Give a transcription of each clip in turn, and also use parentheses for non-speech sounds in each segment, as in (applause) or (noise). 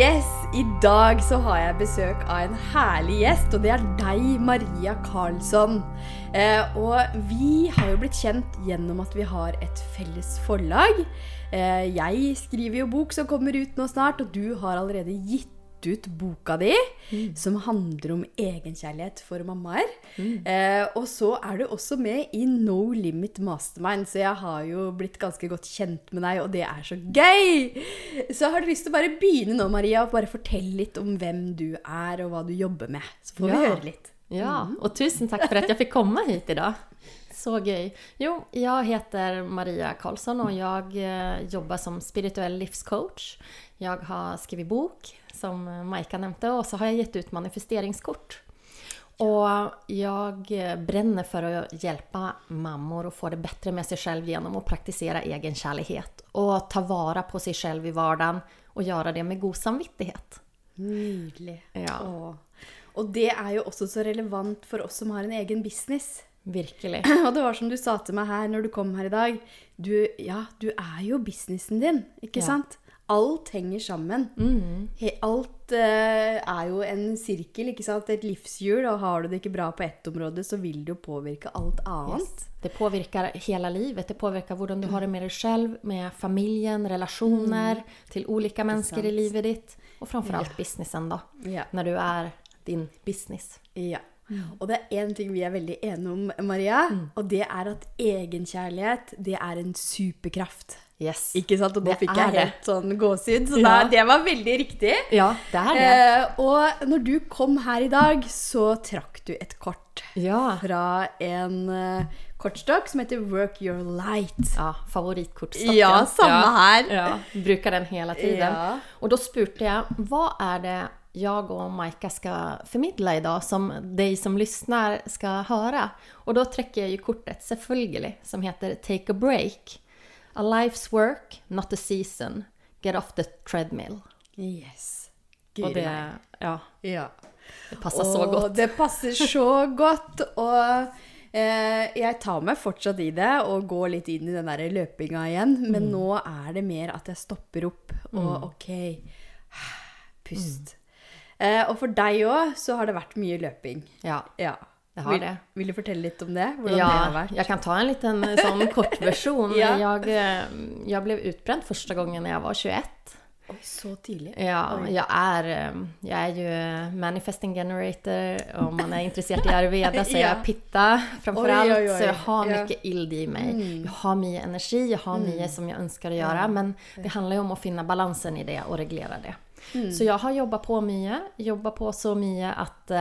Yes, i dag så har jeg besøk av en herlig gjest, og det er deg, Maria Karlsson. Eh, og vi har jo blitt kjent gjennom at vi har et felles forlag. Eh, jeg skriver jo bok som kommer ut nå snart, og du har allerede gitt ut boka di, mm. som handler om egenkjærlighet for mammaer. Mm. Eh, og så er du også med i No Limit Mastermind, så jeg har jo blitt ganske godt kjent med deg, og det er så gøy! Så har du lyst til å bare begynne nå, Maria, og bare fortelle litt om hvem du er, og hva du jobber med. Så får ja. vi høre litt. Ja, mm. og tusen takk for at jeg fikk komme hit i dag. Så gøy. Jo, jeg heter Maria Karlsson, og jeg eh, jobber som spirituell livscoach. Jeg har skrevet bok, som Maika nevnte, og så har jeg gitt ut manifesteringskort. Og jeg brenner for å hjelpe mammaer å få det bedre med seg selv gjennom å praktisere egenkjærlighet. Og ta vare på seg selv i hverdagen, og gjøre det med god samvittighet. Nydelig. Ja. Og det er jo også så relevant for oss som har en egen business. Virkelig. (clears throat) Og det var som du sa til meg her når du kom her i dag. Du, ja, du er jo businessen din, ikke ja. sant? Alt henger sammen. Mm. Alt uh, er jo en sirkel, ikke sant? et livshjul. Og har du det ikke bra på ett område, så vil det jo påvirke alt annet. Yes. Det påvirker hele livet. Det påvirker hvordan du har det med deg selv, med familien, relasjoner mm. til ulike mennesker i livet ditt. Og framfor alt ja. businessen, da. Ja. Når du er din business. Ja. Og det er én ting vi er veldig enige om, Maria, mm. og det er at egenkjærlighet, det er en superkraft. Yes. Ikke sant? Og nå fikk jeg helt sånn gåsehud, så ja. det var veldig riktig. Ja, det er det. Eh, og når du kom her i dag, så trakk du et kort ja. fra en uh, kortstokk som heter Work Your Light. Ja, Favorittkortstokken. Ja, samme her. Ja, Bruker den hele tiden. Ja. Og da spurte jeg hva er det jeg og Maika skal formidle i dag, som de som lytter skal høre. Og da trekker jeg jo kortet, selvfølgelig, som heter Take a break. A life's work, not a season. Get off the treadmill. Yes. Og det ja, ja. Det passer og så godt. Det passer så godt. Og eh, jeg tar meg fortsatt i det og går litt inn i den der løpinga igjen. Men mm. nå er det mer at jeg stopper opp og mm. OK, (sighs) pust. Mm. Eh, og for deg òg så har det vært mye løping. Ja. ja. Jeg har vil, det. Vil du fortelle litt om det? Hvordan ja, det har vært? jeg kan ta en liten eh, sånn kortversjon. (laughs) ja. jeg, eh, jeg ble utbrent første gangen jeg var 21. Oi, så tidlig. Ja, jeg er, eh, jeg er jo manifesting generator. Om man er interessert i ayurveda, så (laughs) er jeg pitta framfor alt. Så jeg har mye ild i meg. Mm. Jeg har mye energi, jeg har mye mm. som jeg ønsker å gjøre. Men det handler jo om å finne balansen i det og regulere det. Mm. Så jeg har jobbet på mye. Jobbet på så mye at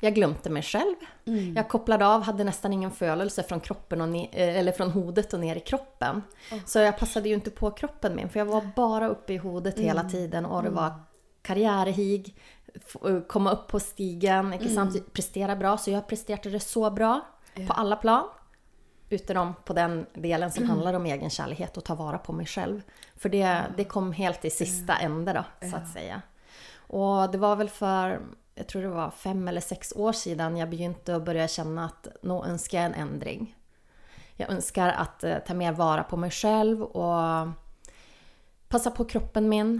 jeg glemte meg selv. Mm. Jeg koblet av, hadde nesten ingen følelse fra eh, eller från hodet og ned i kroppen. Oh. Så jeg passet jo ikke på kroppen min, for jeg var bare oppe i hodet mm. hele tiden og det var karrierehig, eh, opp på stigen, ikke sant? Mm. prestera bra. Så jeg presterte det så bra på alle plan. Utenom på den delen som handler om egenkjærlighet og ta vare på meg selv. For det, det kom helt i siste ende, da, så å si. Og det var vel for jeg tror det var fem eller seks år siden jeg begynte å begynne kjenne at nå ønsker jeg en endring. Jeg ønsker å uh, ta mer vare på meg selv og passe på kroppen min.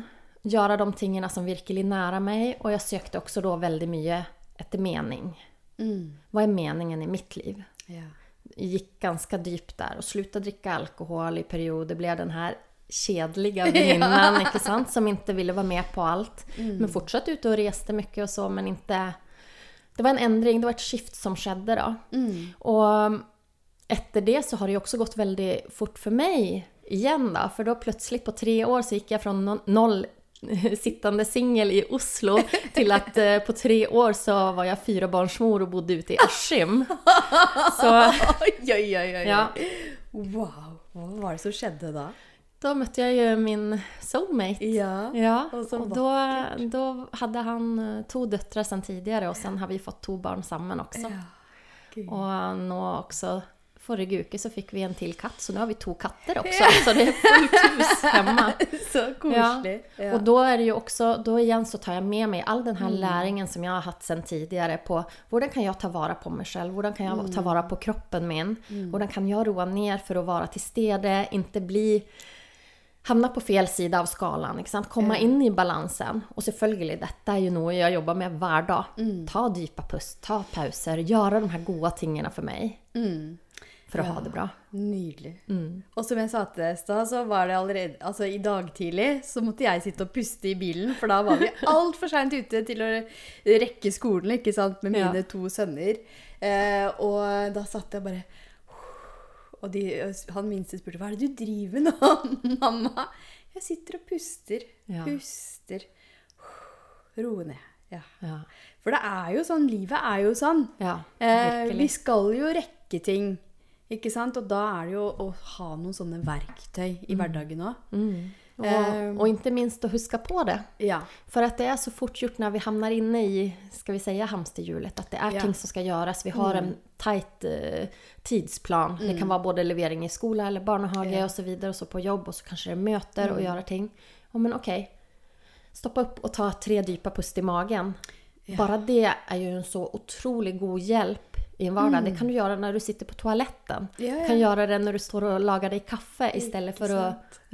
Gjøre de tingene som virkelig nærer meg. Og jeg søkte også da veldig mye etter mening. Mm. Hva er meningen i mitt liv? Yeah. Gikk ganske dypt der og sluttet å drikke alkohol i perioder. Ble den her kjedelige (laughs) venninnen ja. sant? som ikke ville være med på alt. Mm. Men fortsatt ute og reste mye og så, men ikke Det var en endring, det var et skift som skjedde da. Mm. Og etter det så har det også gått veldig fort for meg igjen, da. For da plutselig, på tre år, så gikk jeg fra null (laughs) sittende singel i Oslo til at uh, på tre år så var jeg firebarnsmor og bodde ute i Askim. (laughs) Så oi, oi. Ja. Wow. Hva var det som skjedde da? Da møtte jeg min soulmate. Ja, ja. Og, og da, da, hadde han eh, to døtre sen tidligere, og så har vi fått to barn sammen også. Ja. Og nå også Forrige uke så fikk vi en til katt, så nå har vi to katter også. Så det er fullt hus hjemme. (laughs) så koselig. Ja. Og da er det jo også, da igjen så tar jeg med meg all den her mm. læringen som jeg har hatt siden tidligere på hvordan kan jeg ta vare på meg selv, hvordan kan jeg ta mm. vare på kroppen min, mm. hvordan kan jeg roe ned for å være til stede, ikke bli Hamna på fel sida av skalan. Ikke sant? Komme inn i balansen. Og selvfølgelig, dette er jo noe jeg jobber med hver dag. Mm. Ta dype pust, ta pauser, gjøre de her gode tingene for meg. Mm. For å ja, ha det bra. Nydelig. Mm. Og som jeg sa til deg i stad, så var det allerede Altså i dag tidlig så måtte jeg sitte og puste i bilen, for da var vi (laughs) altfor seint ute til å rekke skolen, ikke sant, med mine ja. to sønner. Eh, og da satt jeg bare og de, han minste spurte hva er det du driver med nå, (laughs) mamma? Jeg sitter og puster. Ja. Puster. (sighs) Roe ned. Ja. ja. For det er jo sånn. Livet er jo sånn. Ja, eh, vi skal jo rekke ting. Ikke sant? Og da er det jo å ha noen sånne verktøy i mm. hverdagen òg. Mm. Og, ehm. og, ikke minst å huske på det. Ja. For at det er så fort gjort når vi havner inne i skal vi si, hamsterhjulet, at det er ja. ting som skal gjøres. Vi har en mm. Tight uh, tidsplan. Mm. Det kan være både levering i skole eller barnehage ja. osv. Og, og så på jobb, og så kanskje det er møter mm. og gjøre ting. Oh, men ok, stoppe opp og ta tre dype pust i magen. Bare det er jo en så utrolig god hjelp i en vardag. Mm. Det kan du gjøre når du sitter på toaletten. Yeah, ja. kan gjøre det når du står og lager deg kaffe i for å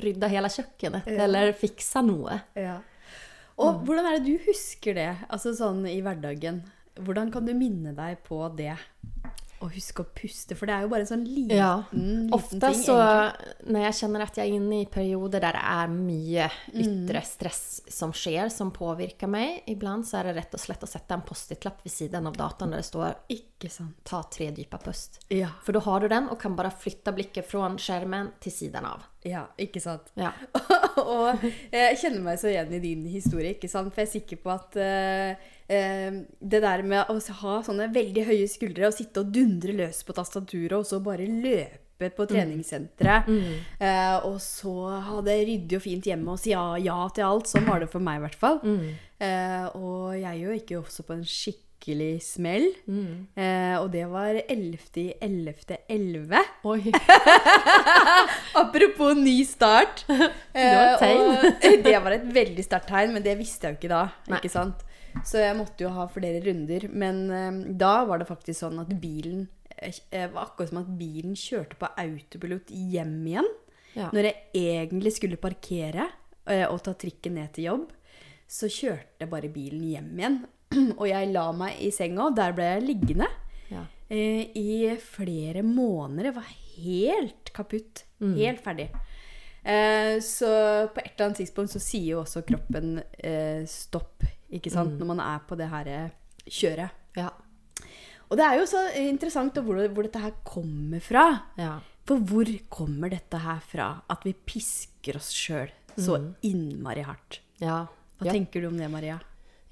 rydde hele kjøkkenet ja. eller fikse noe. Og mm. hvordan er det du husker det, altså sånn i hverdagen? Hvordan kan du minne deg på det? Og huske å puste, for det er jo bare en sånn liten, ja. liten Ofte ting. så når jeg kjenner at jeg er inne i perioder der det er mye mm. ytre stress som skjer, som påvirker meg, iblant så er det rett og slett å sette en Post-It-lapp ved siden av dataen der det står. 'ta tre dype pust'. Ja. For da har du den og kan bare flytte blikket fra skjermen til siden av. Ja, ikke sant. Ja. (laughs) og jeg kjenner meg så igjen i din historie, ikke sant? for jeg er sikker på at uh, det der med å ha sånne veldig høye skuldre og sitte og dundre løs på tastaturet, og så bare løpe på mm. treningssenteret, mm. uh, og så ha det ryddig og fint hjemme og si ja, ja, til alt. Sånn var det for meg, i hvert fall. Mm. og jeg jo ikke også på en skikkelig skikkelig smell. Mm. Eh, og det var 11.11.11. Oi. (laughs) Apropos ny start. (laughs) det var et tegn. Eh, (laughs) det var et veldig sterkt tegn, men det visste jeg jo ikke da. Nei. ikke sant? Så jeg måtte jo ha flere runder. Men eh, da var det faktisk sånn at bilen eh, eh, var akkurat som at bilen kjørte på autopilot hjem igjen. Ja. Når jeg egentlig skulle parkere eh, og ta trikken ned til jobb, så kjørte bare bilen hjem igjen. (clears throat) Og jeg la meg i senga, og der ble jeg liggende ja. eh, i flere måneder. Jeg var helt kaputt. Mm. Helt ferdig. Eh, så på et eller annet tidspunkt så sier jo også kroppen stopp, ikke sant, mm. når man er på det her eh, kjøret. Ja. Og det er jo så interessant hvor, hvor dette her kommer fra. Ja. For hvor kommer dette her fra? At vi pisker oss sjøl så mm. innmari hardt. Ja. Hva tenker du om det, Maria?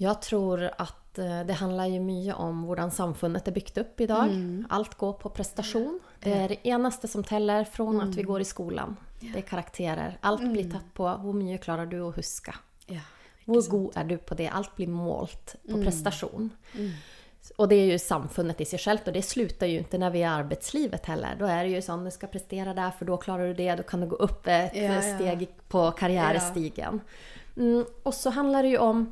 Jeg tror at eh, det handler jo mye om hvordan samfunnet er bygd opp i dag. Mm. Alt går på prestasjon. Det er det eneste som teller fra mm. at vi går i skolen. Det er karakterer. Alt blir mm. tatt på hvor mye klarer du å huske. Ja, hvor god er du på det? Alt blir målt på mm. prestasjon. Mm. Og det er jo samfunnet i seg selv, og det slutter jo ikke når vi er i arbeidslivet heller. Da er det jo sånn du skal prestere der, for da klarer du det. Da kan du gå opp et ja, ja. steg på karrierestigen. Mm, og så handler det jo om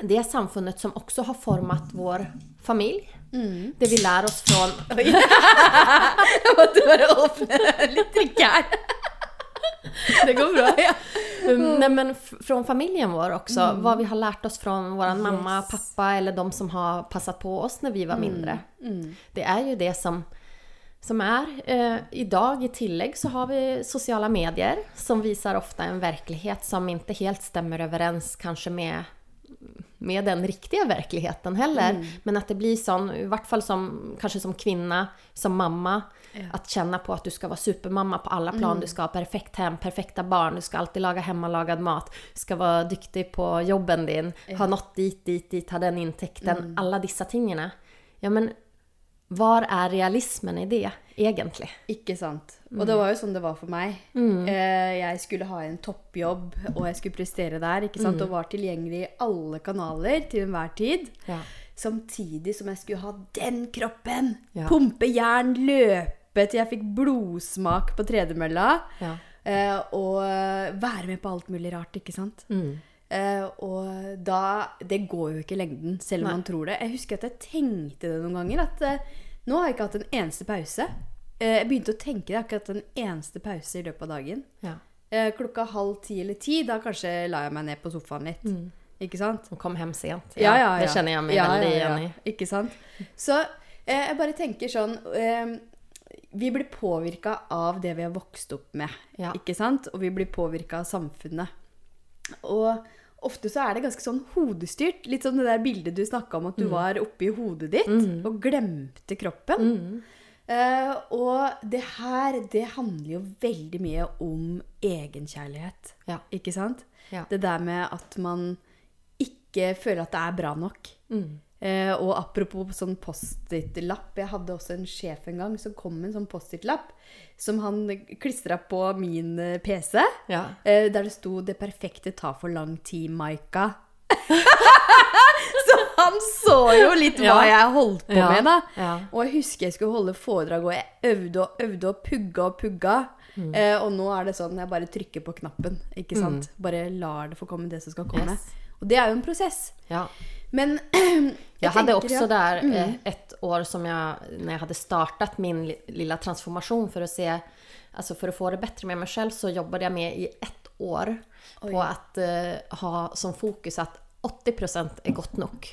det samfunnet som også har formet vår familie. Mm. Det vi lærer oss fra (laughs) Jeg (laughs) måtte bare åpne litt drikke her. (laughs) Det går bra. Ja. Um, nej, men fra familjen vår også. Mm. Hva vi har lært oss fra vår yes. mamma, pappa eller de som har passat på oss når vi var mm. mindre. Mm. Det er jo det som, som er. Eh, I dag i tillegg så har vi sociala medier som viser ofta en verklighet som ikke helt stämmer overens kanske med med den riktige verkligheten heller. Mm. Men at det blir sånn, i hvert fall som, kanske som kvinne, som mamma, ja. at kjenne på at du skal være supermamma på alle plan. Mm. Du skal ha perfekt hjem, perfekta barn, du skal alltid lage hemmalagad mat. Du skal være dyktig på jobben din, ja. ha nått dit, dit, dit, ha den inntekten. Mm. Alle disse tingene. Ja, men hvor er realismen i det, egentlig? Ikke sant. Og det var jo sånn det var for meg. Mm. Eh, jeg skulle ha en toppjobb, og jeg skulle prestere der. ikke sant? Mm. Og var tilgjengelig i alle kanaler til enhver tid. Ja. Samtidig som jeg skulle ha den kroppen! Ja. Pumpe jern, løpe til jeg fikk blodsmak på tredemølla. Ja. Eh, og være med på alt mulig rart, ikke sant. Mm. Eh, og da Det går jo ikke i lengden, selv om Nei. man tror det. Jeg husker at jeg tenkte det noen ganger. At eh, nå har jeg ikke hatt en eneste pause. Uh, jeg begynte å tenke det. Jeg har ikke hatt en eneste pause i løpet av dagen. Ja. Eh, klokka halv ti eller ti, da kanskje la jeg meg ned på sofaen litt. Mm. Ikke sant? Og kom hjem sent. Ja, ja, ja. Det kjenner jeg meg veldig igjen i. Ikke sant? Så eh, jeg bare tenker sånn eh, Vi blir påvirka av det vi har vokst opp med, ikke sant? Og vi blir påvirka av samfunnet. Og ofte så er det ganske sånn hodestyrt. Litt sånn det der bildet du snakka om at du mm. var oppi hodet ditt mm. og glemte kroppen. Mm. Uh, og det her, det handler jo veldig mye om egenkjærlighet. Ja. Ikke sant? Ja. Det der med at man ikke føler at det er bra nok. Mm. Uh, og apropos sånn Post-It-lapp. Jeg hadde også en sjef en gang som kom med en sånn Post-It-lapp som han klistra på min eh, PC. Ja. eh, der det sto 'Det perfekte tar for lang tid, Maika'. (laughs) så han så jo litt hva ja. jeg holdt på ja. med, da. Og jeg husker jeg skulle holde foredrag, og jeg øvde og øvde og pugga og pugga. Mm. Eh, og nå er det sånn jeg bare trykker på knappen. Ikke mm. sant? Mm. Bare lar det få komme det som skal komme. Yes. Og det er jo en prosess. Ja. Men jeg, jeg hadde også der mm. Et år som jeg Når jeg hadde startet min lille transformasjon for å se Altså for å få det bedre med meg selv, så jobbet jeg med i ett år på å eh, ha som fokus at 80% er godt nok.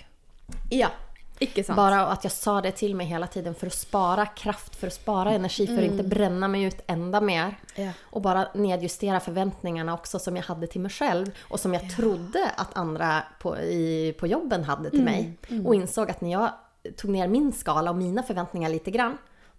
Ja, Bare at jeg sa det til meg hele tiden for å spare kraft, for å spare energi, for mm. å ikke brenne meg ut enda mer. Yeah. Og bare nedjustere forventningene også som jeg hadde til meg selv, og som jeg yeah. trodde at andre på, i, på jobben hadde til mm. meg. Mm. Og innså at når jeg tok ned min skala og mine forventninger litt, grann,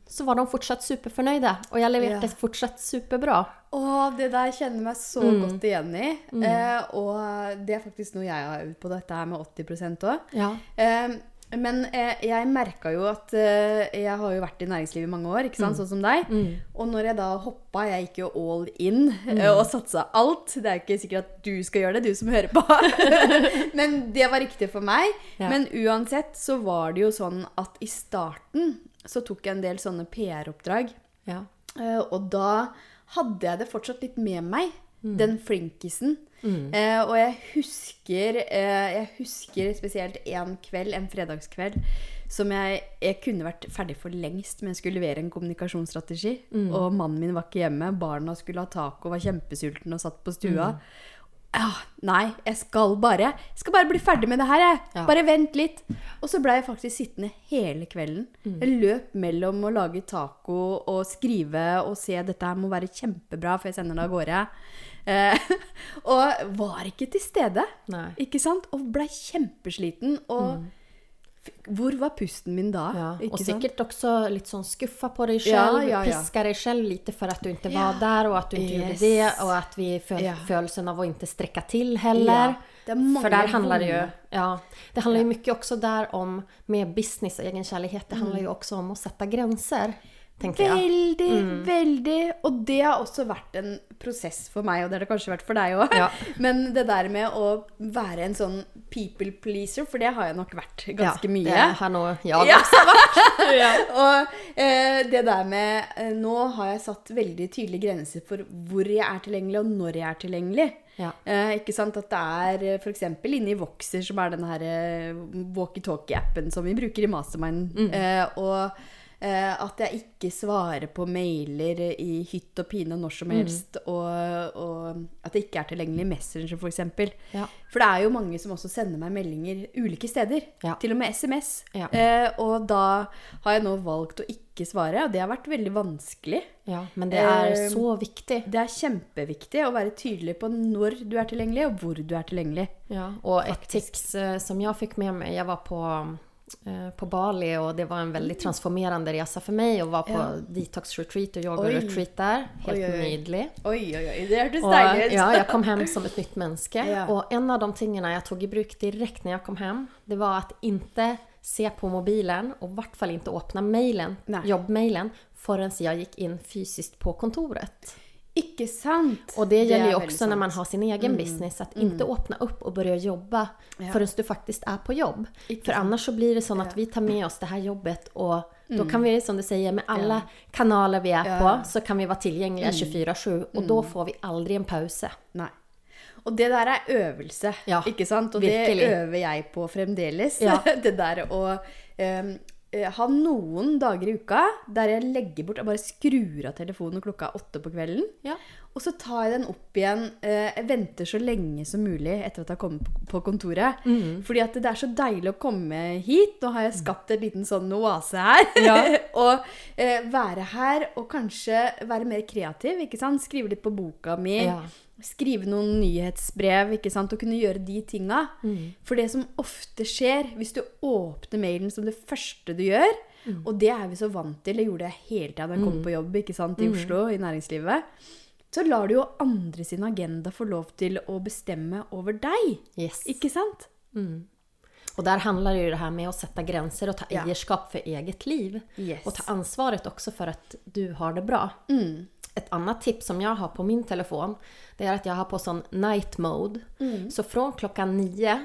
så var de fortsatt superfornøyde. Og jeg leverte yeah. fortsatt superbra. Å, det der kjenner meg så mm. godt igjen i. Mm. Eh, og det er faktisk noe jeg har øvd på dette her med 80 òg. Ja. Eh, men eh, jeg merka jo at eh, Jeg har jo vært i næringslivet i mange år, ikke sant? Mm. sånn som deg. Mm. Og når jeg da hoppa Jeg gikk jo all in mm. og satsa alt. Det er jo ikke sikkert at du skal gjøre det, du som hører på. (laughs) Men det var riktig for meg. Ja. Men uansett så var det jo sånn at i starten så tok jeg en del sånne PR-oppdrag. Ja. Eh, og da hadde jeg det fortsatt litt med meg, mm. den flinkisen. Mm. Uh, og jeg husker, eh, jeg husker spesielt en kveld, en fredagskveld, som jeg, jeg kunne vært ferdig for lengst, men jeg skulle levere en kommunikasjonsstrategi. Mm. Og mannen min var ikke hjemme, barna skulle ha taco, var kjempesulten og satt på stua. Mm Ah, nei, jeg skal bare Jeg skal bare bli ferdig med det her, jeg. Ja. Bare vent litt. Og så ble jeg faktisk sittende hele kvelden. Mm. Jeg løp mellom å lage taco og skrive og se dette her må være kjempebra, for jeg sender det av gårde. Eh, (laughs) og var ikke til stede. Nei. Ikke sant? Og blei kjempesliten. Og mm. Hvor var pusten min da? Ja, og sikkert også litt sånn skuffa på deg selv. Ja, ja, Piska deg selv lite for at du ikke var der, og at du ikke yes. gjorde det. Og at vi føl følelsen av å ikke strekke til heller. For der handler det jo ja, Det handler jo mye også der om med business og egenkjærlighet. Det handler jo også om å sette grenser tenker jeg. Veldig, mm. veldig. Og det har også vært en prosess for meg, og det har det kanskje vært for deg òg. Ja. (laughs) Men det der med å være en sånn people pleaser, for det har jeg nok vært ganske ja, mye. Det har nå ja. også vært. (laughs) (laughs) ja. Og eh, det der med eh, Nå har jeg satt veldig tydelige grenser for hvor jeg er tilgjengelig, og når jeg er tilgjengelig. Ja. Eh, ikke sant? At det er eh, f.eks. inne i Voxer, som er den her eh, walkietalkie-appen som vi bruker i Mastermind. Mm. Eh, og at jeg ikke svarer på mailer i hytt og pine når som mm. helst. Mm. Og, og, at det ikke er tilgjengelig i Messenger, f.eks. For, ja. for det er jo mange som også sender meg meldinger ulike steder. Ja. Til og med SMS. Ja. Eh, og da har jeg nå valgt å ikke svare, og det har vært veldig vanskelig. Ja, Men det er eh, så viktig. Det er kjempeviktig å være tydelig på når du er tilgjengelig, og hvor du er tilgjengelig. Ja, og et tips uh, som jeg fikk med meg Jeg var på Eh, på Bali og det var en veldig mm. transformerende resa for meg å være på ja. detox retreat og yoga oi. retreat der. Helt oi, oi. nydelig. Oi, oi, oi. Det hørtes deilig ut. Ja, jeg kom hjem som et nytt menneske. Ja. Og en av de tingene jeg tok i bruk direkte når jeg kom hjem, det var at ikke se på mobilen og i hvert fall ikke åpne mailen, jobbmailen før jeg gikk inn fysisk på kontoret. Ikke sant? Og det gjelder jo også når man har sin egen mm. business. Att mm. inte öppna upp och börja jobba ja. förrän du faktisk er på jobb. Ikke För annars så blir det sånn at vi tar med oss det her jobbet og mm. då kan vi, som du sier, med alle ja. kanaler vi ja. på, så kan vi være tilgjengelige 24-7. Mm. Og da får vi aldri en pause. Nei. Og det der er øvelse, ja, ikke sant? Og virkelig. det øver jeg på fremdeles. (laughs) Det der å um, ha noen dager i uka der jeg legger bort og bare skrur av telefonen klokka åtte på kvelden. Ja. Og så tar jeg den opp igjen. Eh, jeg venter så lenge som mulig etter at jeg har kommet på kontoret. Mm. Fordi at det er så deilig å komme hit. Nå har jeg skapt en liten sånn oase her. Ja. (laughs) og eh, være her og kanskje være mer kreativ. ikke sant? Skrive litt på boka mi. Ja. Skrive noen nyhetsbrev ikke sant? og kunne gjøre de tinga. Mm. For det som ofte skjer hvis du åpner mailen som det første du gjør, mm. og det er vi så vant til, det gjorde jeg hele tida da jeg kom mm. på jobb ikke sant, i mm. Oslo, i næringslivet, så lar du jo andre sin agenda få lov til å bestemme over deg. Yes. Ikke sant? Mm. Og der handler det jo det her med å sette grenser og ta ja. eierskap for eget liv. Yes. Og ta ansvaret også for at du har det bra. Mm. Et annet tips som jeg har på min telefon, det er at jeg har på sånn night mode. Mm. Så fra klokka nio,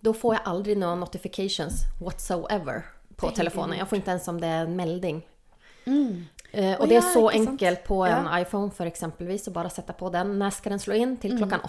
da får jeg aldri noen notifications whatsoever på telefonen. Jeg får ikke ens om det er en melding. Mm. Eh, og det er så enkelt på en ja. iPhone for eksempelvis å bare sette på den. Når skal den slå inn? Til klockan mm.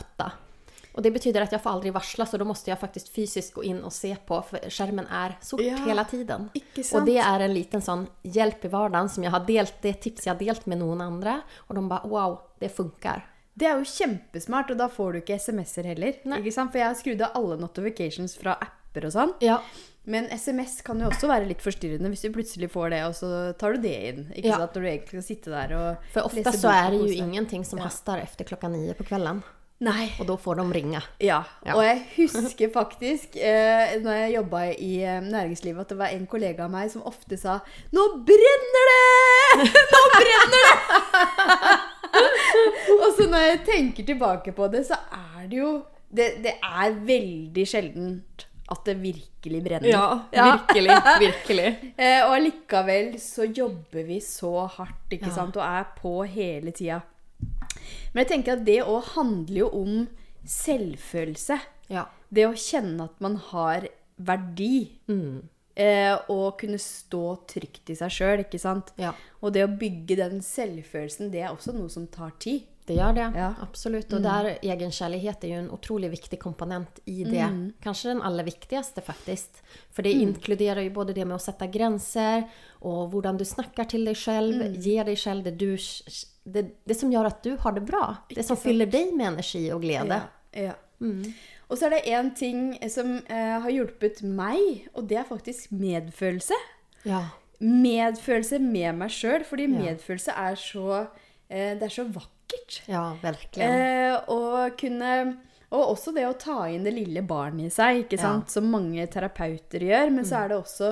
Og det betyder at jeg får aldri varsla, så da må jeg faktisk fysisk gå inn og se på, for skjermen er sort ja, hele tiden. Og det er en liten sånn hjelp i hverdagen som jeg har delt, det tips jeg har delt med noen andre, og de bare wow, det funker. Det er jo kjempesmart, og da får du ikke SMS-er heller. For jeg har skrudd av alle notifications fra apper og sånn. Ja. Men SMS kan jo også være litt forstyrrende hvis du plutselig får det, og så tar du det inn. Ja. Når du egentlig skal sitte der og For ofte så er det jo ingenting som ja. haster etter klokka ni på kvelden. Nei. Og da får de ringe. Ja. ja. Og jeg husker faktisk eh, når jeg jobba i eh, næringslivet, at det var en kollega av meg som ofte sa 'Nå brenner det! (laughs) Nå brenner det!' (laughs) og så når jeg tenker tilbake på det, så er det jo Det, det er veldig sjeldent at det virkelig brenner. Ja, virkelig. (laughs) virkelig. eh, og allikevel så jobber vi så hardt, ikke ja. sant, og er på hele tida. Men jeg tenker at det òg handler jo om selvfølelse. Ja. Det å kjenne at man har verdi. Mm. Eh, og kunne stå trygt i seg sjøl, ikke sant. Ja. Og det å bygge den selvfølelsen, det er også noe som tar tid. Det gjør det, ja. absolutt. Og mm. der egenkjærlighet er jo en utrolig viktig komponent i det. Mm. Kanskje den aller viktigste, faktisk. For det mm. inkluderer jo både det med å sette grenser, og hvordan du snakker til deg selv, mm. gir deg selv det, du, det, det, som gjør at du har det bra. Det som fyller deg med energi og glede. Ja, ja. Mm. Og så er det én ting som eh, har hjulpet meg, og det er faktisk medfølelse. Ja. Medfølelse med meg sjøl, fordi medfølelse er så, eh, det er så vakkert. Ja, virkelig. Eh, og kunne og også det å ta inn det lille barnet i seg, ikke sant? Som mange terapeuter gjør. Men mm. så er det også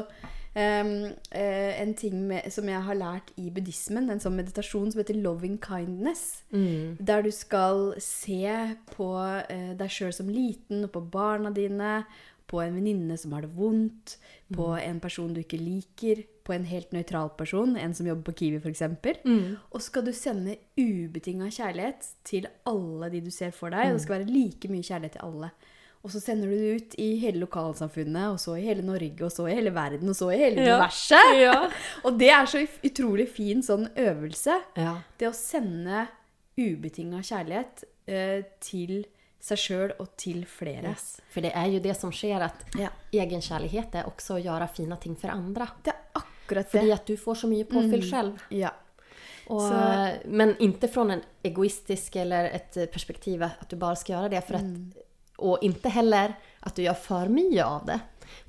um, uh, en ting med, som jeg har lært i buddhismen, en sånn meditasjon som heter 'loving kindness'. Mm. Der du skal se på uh, deg sjøl som liten, og på barna dine, på en venninne som har det vondt, på mm. en person du ikke liker, på en helt nøytral person, en som jobber på Kiwi f.eks. Mm. Og skal du sende ubetinga kjærlighet til alle de du ser for deg. Mm. Det skal være like mye kjærlighet til alle. Og så sender du det ut i hele lokalsamfunnet, og så i hele Norge, og så i hele verden, og så i hele ja. universet. Ja. (laughs) og det er så utrolig fin sånn øvelse. Ja. Det å sende ubetinga kjærlighet eh, til seg sjøl og til flere. Yes. For det er jo det som skjer, at ja. egenkjærlighet er også å gjøre fine ting for andre. Det er akkurat det. Fordi at du får så mye påfyll mm. selv. Ja. Og, men ikke fra en egoistisk eller et perspektiv at du bare skal gjøre det. For at, mm. Og ikke heller at du gjør for mye av det.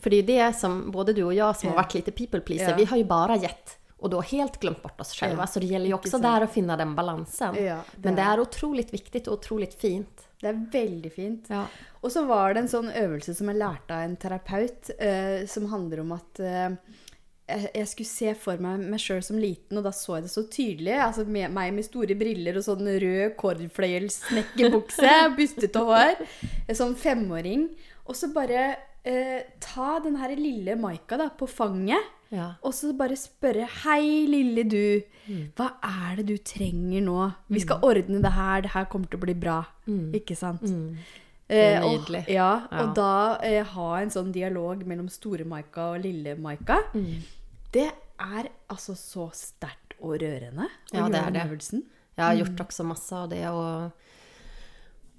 For det er jo det som både du og jeg som har vært litt people pleaser, yeah. vi har jo bare gitt og da helt glemt bort oss selv. Yeah. så det gjelder jo også der å finne den balansen. Det Men det er utrolig viktig og utrolig fint. Det er veldig fint. Ja. Og så var det en sånn øvelse som jeg lærte av en terapeut, uh, som handler om at uh, jeg skulle se for meg meg sjøl som liten, og da så jeg det så tydelig. Altså med, meg med store briller og sånn rød kordfløyelsnekkerbukse, (laughs) bustete hår. Sånn femåring. Og så bare eh, ta den her lille Maika da, på fanget, ja. og så bare spørre Hei, lille du. Mm. Hva er det du trenger nå? Vi skal mm. ordne det her. Det her kommer til å bli bra. Mm. Ikke sant? Mm. Eh, og, ja, ja, og da eh, ha en sånn dialog mellom store Maika og lille Maika. Mm. Det er altså så sterkt og rørende å ja, gjøre den øvelsen. Jeg har gjort mm. også masse av det. Og,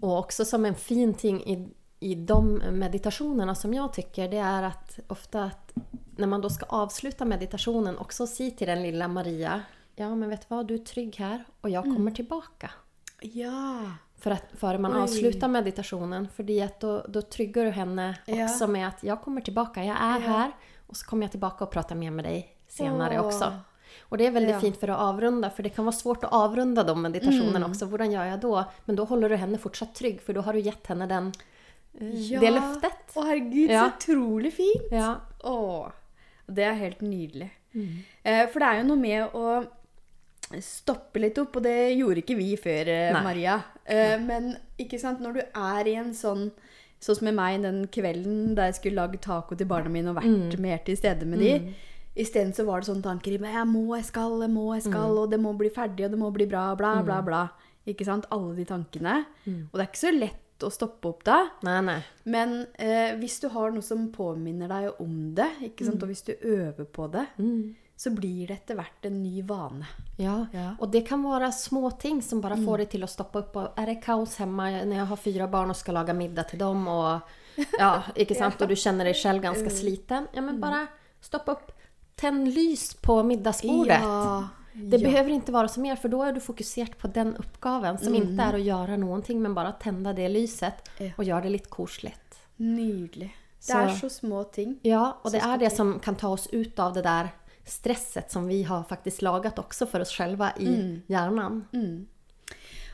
og også som en fin ting i i de meditasjonene som jeg syns, det er at ofte at når man da skal avsluta meditasjonen, også si til den lille Maria Ja men vet du hva, du er trygg her, og jeg kommer mm. tillbaka. Ja. For at, før man Oj. avslutar meditasjonen. For da då, då du henne også ja. med at 'jeg kommer tilbake, jeg er ja. här och så kommer jag tillbaka och pratar mer med dig senare oh. också. Och det är väldigt ja. fint för att avrunda, för det kan vara svårt att avrunda de meditationerna mm. också. Hur gör jag då? Men då håller du henne fortsatt trygg, för då har du gett henne den, eh, ja. det løftet. Å herregud, ja. så utrolig fint! Ja. Åh, det er helt nydelig. Mm. Eh, for det er jo noe med å stoppe litt opp, og det gjorde ikke vi før, Nei. Maria. Eh, men ikke sant, når du er i en sånn Sånn som med meg den kvelden da jeg skulle lage taco til barna mine og vært mm. mer til stede med mm. de. Isteden så var det sånne tanker i meg. Jeg må, jeg skal, jeg må, jeg skal, mm. og det må bli ferdig, og det må bli bra, bla, bla, mm. bla. Ikke sant? Alle de tankene. Mm. Og det er ikke så lett å stoppe opp da. Nei, nei. Men eh, hvis du har noe som påminner deg om det, ikke sant? Mm. og hvis du øver på det, mm så blir det etter hvert en ny vane. Ja. ja. och det kan være små ting som bare får mm. deg til å stoppe opp. Og er det kaos hjemme når jeg har fyra barn og skal lage middag til dem, og, ja, ikke (laughs) sant? og du kjenner deg selv ganske mm. sliten, ja, men mm. bare stopp opp. Tenn lys på middagsbordet. Ja. Det ja. behøver ikke være så mer, for da er du fokusert på den oppgaven som mm. ikke er å gjøre noe, men bare tenne det lyset og gjøre det litt koselig. Nydelig. Det er så små ting. Ja, og det er det som kan ta oss ut av det der stresset som vi har faktisk laget også for oss selv i mm. hjernen. Mm.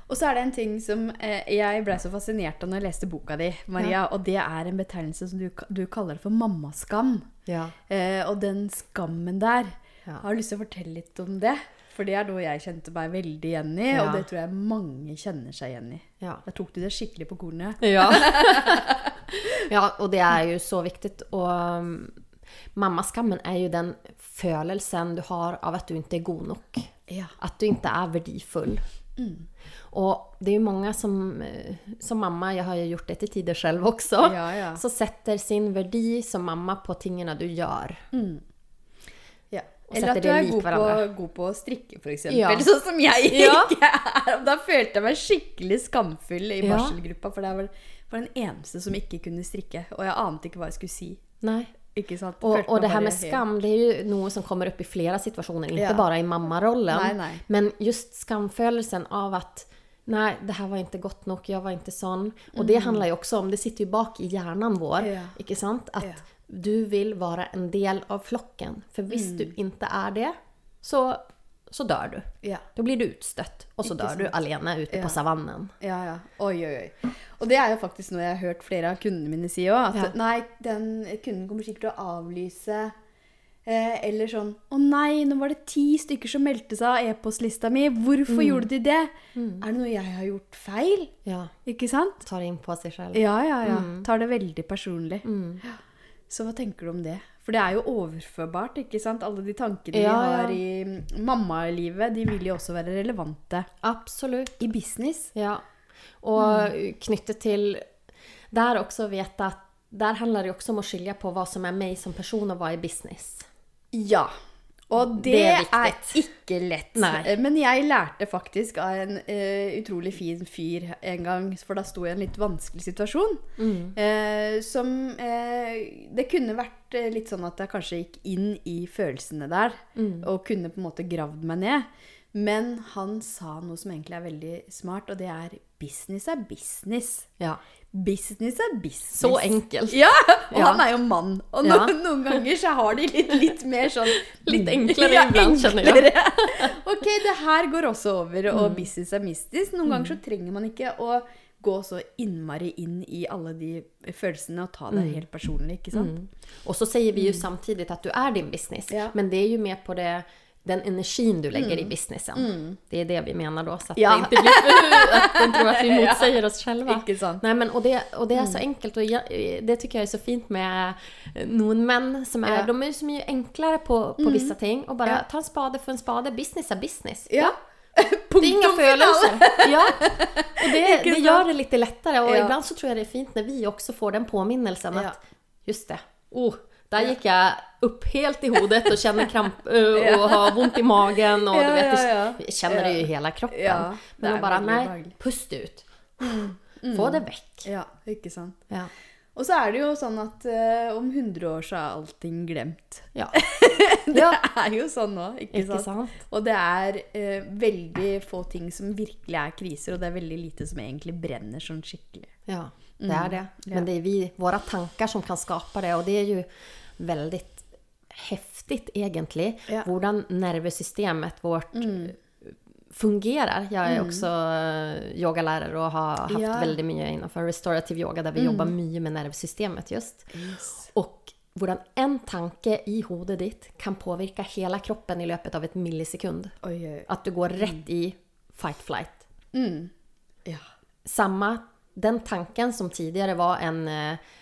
Og så er det en ting som eh, jeg ble så fascinert av når jeg leste boka di, Maria. Ja. Og det er en betegnelse som du, du kaller for mammaskam. Ja. Eh, og den skammen der. Ja. Har du lyst til å fortelle litt om det? For det er noe jeg kjente meg veldig igjen i, og det tror jeg mange kjenner seg igjen i. Ja. Da tok du det skikkelig på kornet. Ja. (laughs) ja, og det er jo så viktig. Og um, mammaskammen er jo den følelsen du har av at du ikke er god nok. Ja. At du ikke er verdifull. Mm. Og det er jo mange som, eh, som mamma, jeg har jo gjort det til tider selv også, ja, ja. så setter sin verdi som mamma på tingene du gjør. Mm. Ja. Eller at du er god på, god på, å strikke, f.eks. Ja. (laughs) Sånn som jeg (laughs) ikke er. Da følte jeg meg skikkelig skamfull i barselgruppa, for det var, var den eneste som ikke kunne strikke. Og jeg ante ikke hva jeg skulle si. Nei. Og, og, det her med skam det er jo noe som kommer opp i flere situasjoner, ikke ja. bare i mammarollen. Men just skamfølelsen av at Nei, det her var ikke godt nok, jeg var ikke sånn. Og det mm. handler jo også om Det sitter jo bak i hjernen vår, ja. ikke sant? At ja. du vil være en del av flokken. For hvis mm. du ikke er det, så så dør du. Ja. Da blir du utstøtt, og så dør du alene ute ja. på savannen. Ja, ja. Oi, oi, oi. Og det er jo faktisk noe jeg har hørt flere av kundene mine si òg. At ja. nei, den kunden kommer sikkert til å avlyse. Eh, eller sånn Å nei, nå var det ti stykker som meldte seg av e-postlista mi. Hvorfor mm. gjorde de det? Mm. Er det noe jeg har gjort feil? Ja. Ikke sant? Tar inn på seg selv. Ja, ja, ja. Mm. Tar det veldig personlig. Mm. Så hva tenker du om det? For det er jo overførbart, ikke sant? Alle de tankene ja, vi har i mammalivet, de vil jo også være relevante. Absolutt. I business. Ja. Og mm. knyttet til Der også vet jeg at der handler det også om å skilje på hva som er meg som person, og hva er business. Ja. Og det, det er, er, ikke lett. Nei. Eh, men jeg lærte faktisk av en uh, utrolig fin fyr en gang, for da sto jeg i en litt vanskelig situasjon. Mm. Uh, som uh, Det kunne vært litt sånn at jeg kanskje gikk inn i følelsene der, mm. og kunne på en måte gravd meg ned. Men han sa noe som egentlig er veldig smart, og det er business er business. Ja. Business er business. Så enkelt. Ja, og ja. han er jo mann. Og no, ja. (laughs) noen ganger så har de litt, litt mer sånn (laughs) Litt enklere ja, iblant, skjønner jeg. (laughs) ok, det her går også over, og mm. business er mystisk. Noen mm. ganger så trenger man ikke å gå så innmari inn i alle de følelsene og ta det mm. helt personlig. ikke sant? Mm. Og så sier vi jo mm. samtidig at du er din business, ja. men det er jo med på det den energin du lägger mm. i businessen. Mm. Det är det vi menar då, så att ja. det inte blir (laughs) att den tror att vi (laughs) motsäger oss själva. Nej, men, och, det, och det är mm. så enkelt och jag, det tycker jag är så fint med noen menn som är, ja. de är så mye enklare på, på mm. vissa ting och bara ja. ta en spade för en spade, business är business. Ja. (laughs) det är inga følelser. Ja. Och det, det gör det lite lättare och ibland så tror jag det är fint när vi också får den påminnelsen att just det, oh, der gikk jeg opp helt i hodet og kjenner kramp og har vondt i magen. Og du vet, du kjenner det i hele kroppen. Men å bare Nei, pust ut. Mm. Få det vekk. Ja, ikke sant. Ja. Og så er det jo sånn at uh, om 100 år så er allting glemt. Ja. (laughs) det ja. er jo sånn nå, ikke, ikke sant? sant? Og det er uh, veldig få ting som virkelig er kriser, og det er veldig lite som egentlig brenner sånn skikkelig. Ja, det er det. Mm. Men det er vi, våre tanker som kan skape det, og det er jo veldig heftig, egentlig, ja. hvordan nervesystemet vårt mm fungerer. Jeg er mm. også eh, yogalærer og har hatt ja. veldig mye innenfor restorative yoga, der vi jobber mye med nervesystemet just. Yes. Og hvordan en tanke i hodet ditt kan påvirke hele kroppen i løpet av et millisekund. Oi, oi. At du går rett i fight-flight. Mm. Ja. Samme den tanken som tidligere var en uh,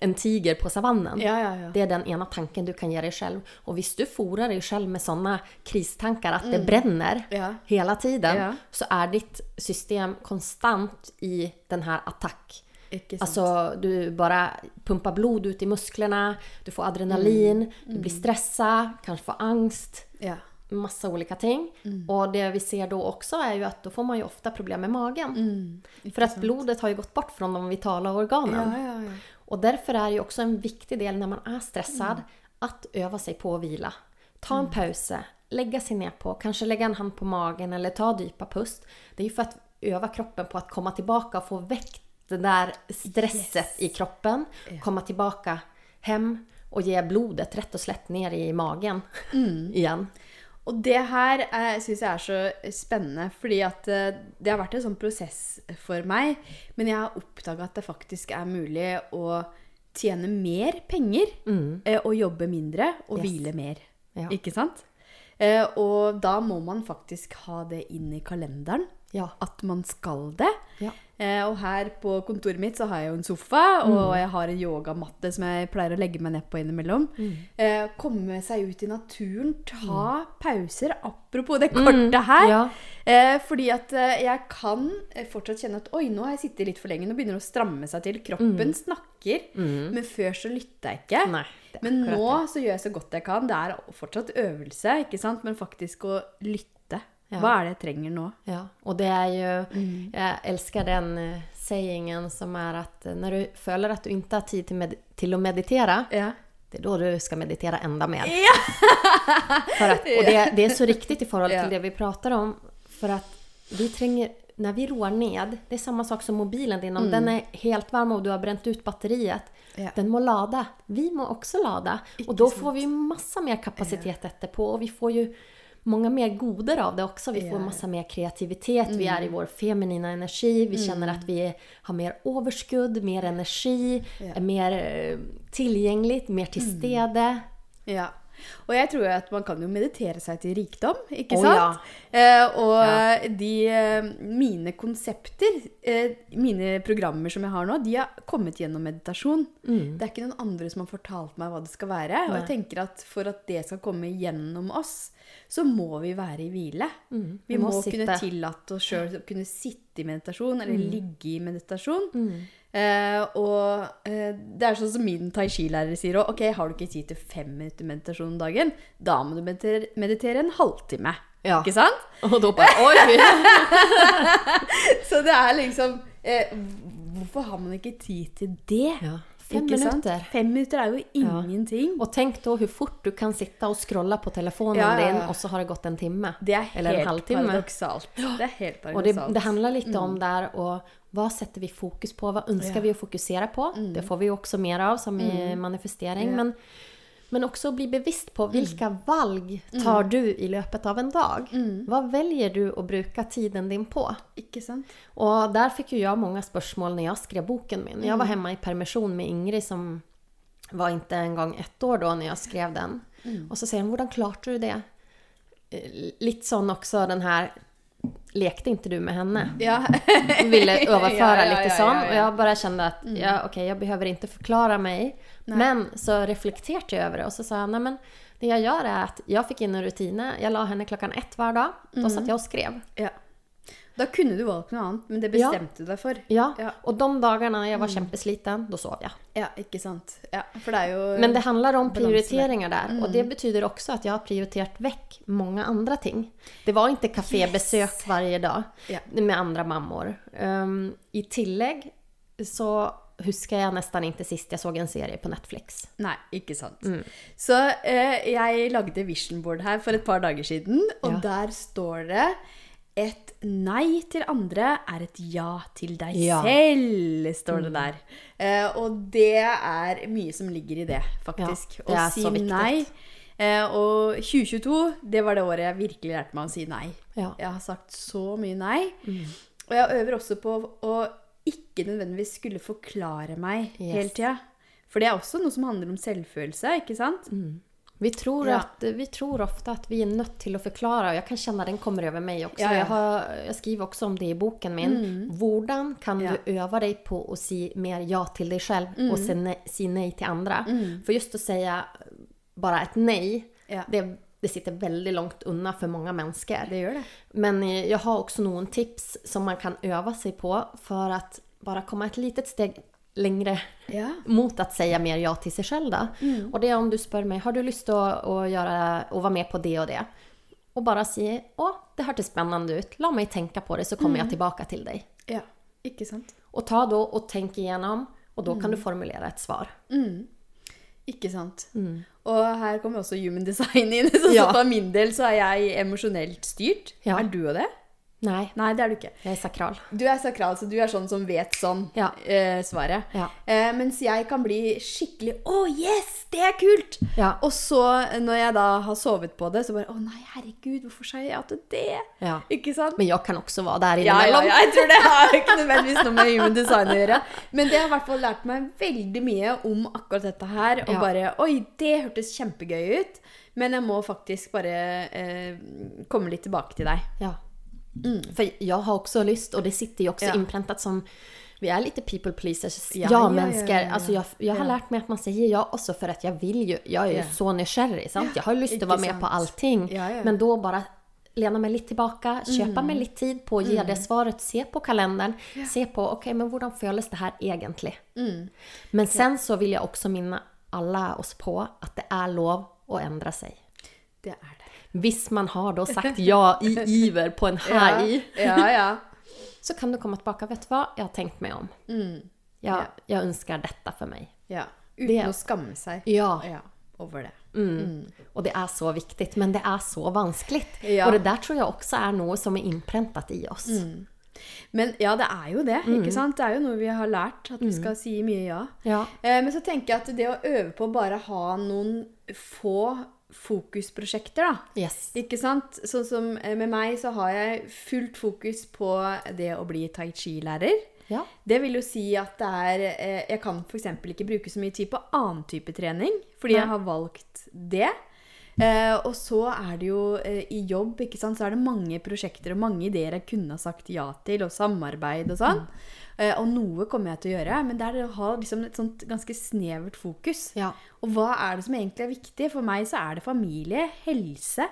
en tiger på savannen. Ja, ja, ja. Det er den ene tanken du kan gi deg selv. Og hvis du fôrer deg selv med sånne kristanker at mm. det brenner hele tiden, så er ditt system konstant i denne attakk. Altså, du bare pumper blod ut i musklene, du får adrenalin, mm. Mm. du blir stressa, kanskje får angst. Masse ulike ting. Mm. Og det vi ser da også, er jo at da får man jo ofte problemer med magen. Mm. For at blodet har jo gått bort fra de vitale organene. Ja, ja, ja. Derfor er det jo også en viktig del når man er stresset, mm. at øve seg på å hvile. Ta en mm. pause, legge seg ned på, kanskje legge en hånd på magen eller ta dype pust. Det er jo for å øve kroppen på å komme tilbake og få vekk det der stresset yes. i kroppen. Komme tilbake hjem og gi blodet rett og slett ned i magen mm. (laughs) Og det her eh, syns jeg er så spennende, fordi at eh, det har vært en sånn prosess for meg. Men jeg har oppdaga at det faktisk er mulig å tjene mer penger mm. eh, og jobbe mindre og yes. hvile mer. Ja. Ikke sant? Eh, og da må man faktisk ha det inn i kalenderen. Ja. At man skal det. Ja. Eh, og her på kontoret mitt så har jeg jo en sofa, mm. og jeg har en yogamatte som jeg pleier å legge meg ned på innimellom. Mm. Eh, komme seg ut i naturen, ta mm. pauser. Apropos det mm. kortet her. Ja. Eh, fordi at jeg kan fortsatt kjenne at oi, nå har jeg sittet litt for lenge. Nå begynner det å stramme seg til. Kroppen mm. snakker. Mm. Men før så lytter jeg ikke. Nei, men nå så gjør jeg så godt jeg kan. Det er fortsatt øvelse, ikke sant? men faktisk å lytte ja. Hva er det jeg trenger nå? Ja, og det er jo mm. Jeg elsker den uh, sayingen som er at uh, når du føler at du ikke har tid til, med til å meditere, ja. det er da du skal meditere enda mer. (laughs) Ja. at, og det, det, er så riktig i forhold (laughs) til det vi prater om. For at vi trenger Når vi roer ned Det er samme sak som mobilen din. Om mm. den er helt varm og du har brent ut batteriet, den må lade. Vi må også lade. og da får vi masse mer kapasitet etterpå. Og vi får jo många mer goder av det också. Vi får massa mer kreativitet, mm. vi är i vår feminina energi, vi mm. känner att vi har mer överskudd, mer energi, mer tilgjengelig, tillgängligt, mer til mm. stede. Ja. Og jeg tror jo at man kan jo meditere seg til rikdom, ikke oh, sant? Ja. Eh, og ja. de eh, mine konsepter, eh, mine programmer som jeg har nå, de har kommet gjennom meditasjon. Mm. Det er ikke noen andre som har fortalt meg hva det skal være. Nei. Og jeg tenker at for at det skal komme gjennom oss, så må vi være i hvile. Mm. Vi, vi, må, må kunne tillate oss sjøl å kunne sitte i meditasjon, eller mm. ligge i meditasjon. Uh, og uh, det er sånn som min tai chi-lærer sier òg. Ok, har du ikke tid til fem minutter meditasjon om dagen, da må du meditere, meditere en halvtime. Ja. Ikke sant? Og da bare Oi! (laughs) så det er liksom uh, Hvorfor har man ikke tid til det? Ja. Fem minutter. Fem minutter er jo ingenting. Ja. Og tenk da hvor fort du kan sitte og scrolle på telefonen ja, din, og så har det gått en time. Det er helt paradoksalt. Det er helt paradoksalt. Og det, det handler litt om mm. der å hva setter vi fokus på? Hva ønsker vi å fokusere på? Mm. Det får vi jo også mer av, som i mm. manifestering. Men men også å bli bevisst på hvilke mm. valg tar mm. du i løpet av en dag. Mm. Hva velger du å bruke tiden din på? Ikke sant? Og der fikk jo jeg mange spørsmål når jeg skrev boken min. Jeg var mm. hjemme i permisjon med Ingrid, som var ikke engang ett år da når jeg skrev den. Mm. Og så sier hun 'Hvordan klarte du det?' Eh, litt sånn også den her lekte ikke du med henne? Ja. Ville (laughs) overføre ja, ja, litt sånn. Og jeg bare kjente at mm. ja, ok, jeg behøver ikke forklare meg. Nej. Men så reflekterte jeg over det og så sa jeg nej men det jeg gjør er at jeg fikk inn en rutine. Jeg la henne klockan ett hver dag. Da mm. satt jeg og skrev. Ja. Da kunne du valgt noe annet, men det bestemte ja. du deg for. Ja. ja. og de dagene jeg var mm. kjempesliten, da sov jeg. Ja, ikke sant. Ja, for det er jo Men det handler om prioriteringer der, mm. og det betyr også at jeg har prioritert vekk mange andre ting. Det var ikke kafébesøk yes. hver dag med andre mammaer. Um, I tillegg så husker jeg nesten ikke sist jeg så en serie på Netflix. Nei, ikke sant. Mm. Så eh, jeg lagde vision board her for et par dager siden, og ja. der står det et nei til andre er et ja til deg ja. selv, står det mm. der. Uh, og det er mye som ligger i det, faktisk. Ja, det å si nei. Uh, og 2022, det var det året jeg virkelig lærte meg å si nei. Ja. Jeg har sagt så mye nei. Mm. Og jeg øver også på å ikke nødvendigvis skulle forklare meg yes. hele tida. For det er også noe som handler om selvfølelse, ikke sant? Mm. Vi tror, ja. at, vi tror, ofte at vi er nødt til å forklare, og jeg kan kjenne den kommer over meg også. Ja, ja. Jeg, har, jeg, skriver også om det i boken min. Mm. Hvordan kan du øve deg på å si mer ja til deg selv mm. og si nei, si nei til andre? Mm. For just å si bare et nei, det, det, sitter veldig langt unna for mange mennesker. Det gjør det. Men jeg har også noen tips som man kan øve seg på for å bare komme et lite steg längre ja. mot att säga mer ja till sig själv. Mm. Och det är om du spør meg har du lyst til å, å, gjøre, å være med på det og det. Og bare si å, det hørtes spennende ut, la meg tenke på det, så kommer mm. jeg tilbake til deg. Ja, ikke sant. Og ta da og tenk igjennom, og da mm. kan du formulere et svar. Mm. Ikke sant. Mm. Og her kommer også human design inn. (laughs) Så, ja. for min del så er jeg emosjonelt styrt. Ja. Er du og det? Nei. Nei, det er du ikke. Jeg er sakral. Du er sakral, så du er sånn som vet sånn ja. eh, svaret. Ja. Eh, mens jeg kan bli skikkelig Å, oh, yes! Det er kult! Ja. Og så, når jeg da har sovet på det, så bare Å nei, herregud, hvorfor sa jeg ja til det? Ikke sant? Men jeg kan også være der innimellom. Ja, ja, jeg tror det har ikke nødvendigvis noe med human design å gjøre. Men det har i hvert fall lært meg veldig mye om akkurat dette her. Og bare Oi, det hørtes kjempegøy ut. Men jeg må faktisk bare eh, komme litt tilbake til deg. Ja. Mm. For jeg har også lyst, og det sitter jo også ja. innprentet som vi er litt people pleasers, ja-mennesker. Ja, ja, altså, jeg, jeg, har lært meg at man sier ja for at jeg vil jo Jeg er jo så nysgjerrig. Sant? Jeg har lyst til å være med på allting. Men da bare lene meg litt tilbake, kjøpe mm. meg litt tid på å gi mm. det svaret. Se på kalenderen. Se på ok, men hvordan føles det her egentlig. Mm. Men sen så vil jeg også minne alle oss på at det er lov å endre seg. Det er det. Hvis man har da sagt (laughs) ja i iver på en high, ja, ja, (laughs) så kan du komme tilbake. Vet du hva, jeg har tenkt meg om. Mm. Jeg, jeg, ønsker dette for meg. Ja. Uten det, å skamme seg ja. over det. Mm. Mm. Og det er så viktig, men det er så vanskelig. Og det der tror jeg også er noe som er innprentet i oss. Mm. Men ja, det er jo det. ikke mm. sant? Det er jo noe vi har lært, at vi mm. skal si mye ja. ja. Eh, men så tenker jeg at det å øve på å bare ha noen få fokusprosjekter, da. Yes. Ikke sant? Sånn som eh, med meg så har jeg fullt fokus på det å bli tai chi-lærer. Ja. Det vil jo si at det er eh, Jeg kan f.eks. ikke bruke så mye tid på annen type trening, fordi Nei. jeg har valgt det. Eh, og så er det jo eh, i jobb, ikke sant, så er det mange prosjekter og mange ideer jeg kunne ha sagt ja til, og samarbeid og sånn. Mm. Eh, og noe kommer jeg til å gjøre, men det er å ha liksom et sånt ganske snevert fokus. Ja. Og hva er det som egentlig er viktig? For meg så er det familie, helse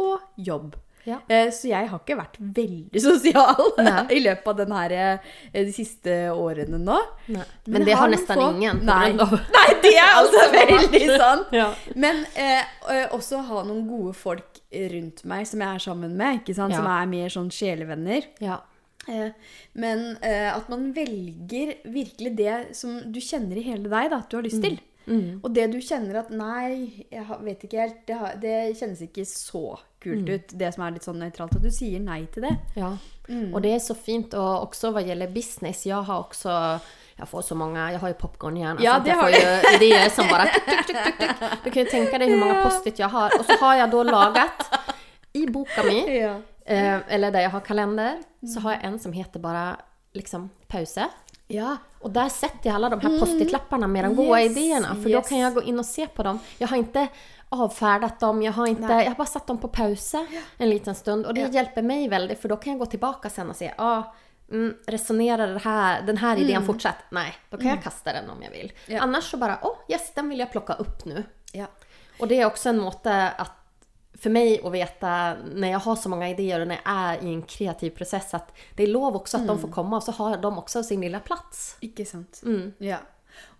og jobb. Ja. Eh, så jeg har ikke vært veldig (laughs) sosial i løpet av denne, eh, de siste årene nå. Men, Men, det har nesten fått... ingen. Nei. (laughs) Nei. det er altså veldig sånn. (laughs) ja. Men eh, også ha noen gode folk rundt meg som jeg er sammen med, som er mer sånn sjelevenner. Ja. Eh, men eh, at man velger virkelig det som du kjenner i hele deg da, at du har lyst mm. til. Mm. Og det du kjenner at Nei, jeg vet ikke helt. Det, har, det kjennes ikke så kult mm. ut. Det som er litt sånn nøytralt. At du sier nei til det. Ja. Mm. Og det er så fint. Og også hva gjelder business. Jeg har også jeg får så mange, jeg har jo popkornhjerne. Ja, det har jeg får jo (laughs) ideer som bare tuk, tuk, tuk, tuk. Du kan jo tenke deg hvor mange Post-It jeg har. Og så har jeg da laget i boka mi ja. Eh, eller der jeg har kalender, så har jeg en som heter bare liksom pause. Ja. Og der setter jeg alle de her Post-It-lappene med de gode yes, ideene. For yes. da kan jeg gå inn og se på dem. Jeg har ikke avfärdat dem. Jeg har, inte, jag har bare satt dem på pause en liten stund. Og det ja. hjelper meg veldig, for da kan jeg gå tilbake sen og se ah, mm, Resonerar här, den her ideen idén fortsatt? Nei, da kan jeg jag kasta den om jeg vil. Ja. Annars så bare åh, oh, yes, den vil jeg plocka opp nu. Ja. Og det er også en måte at för mig att veta när jag har så många idéer och när jag är i en kreativ process att det är lov också att mm. de får komma och så har de också sin lilla plats. Ikke sant. Mm. Ja.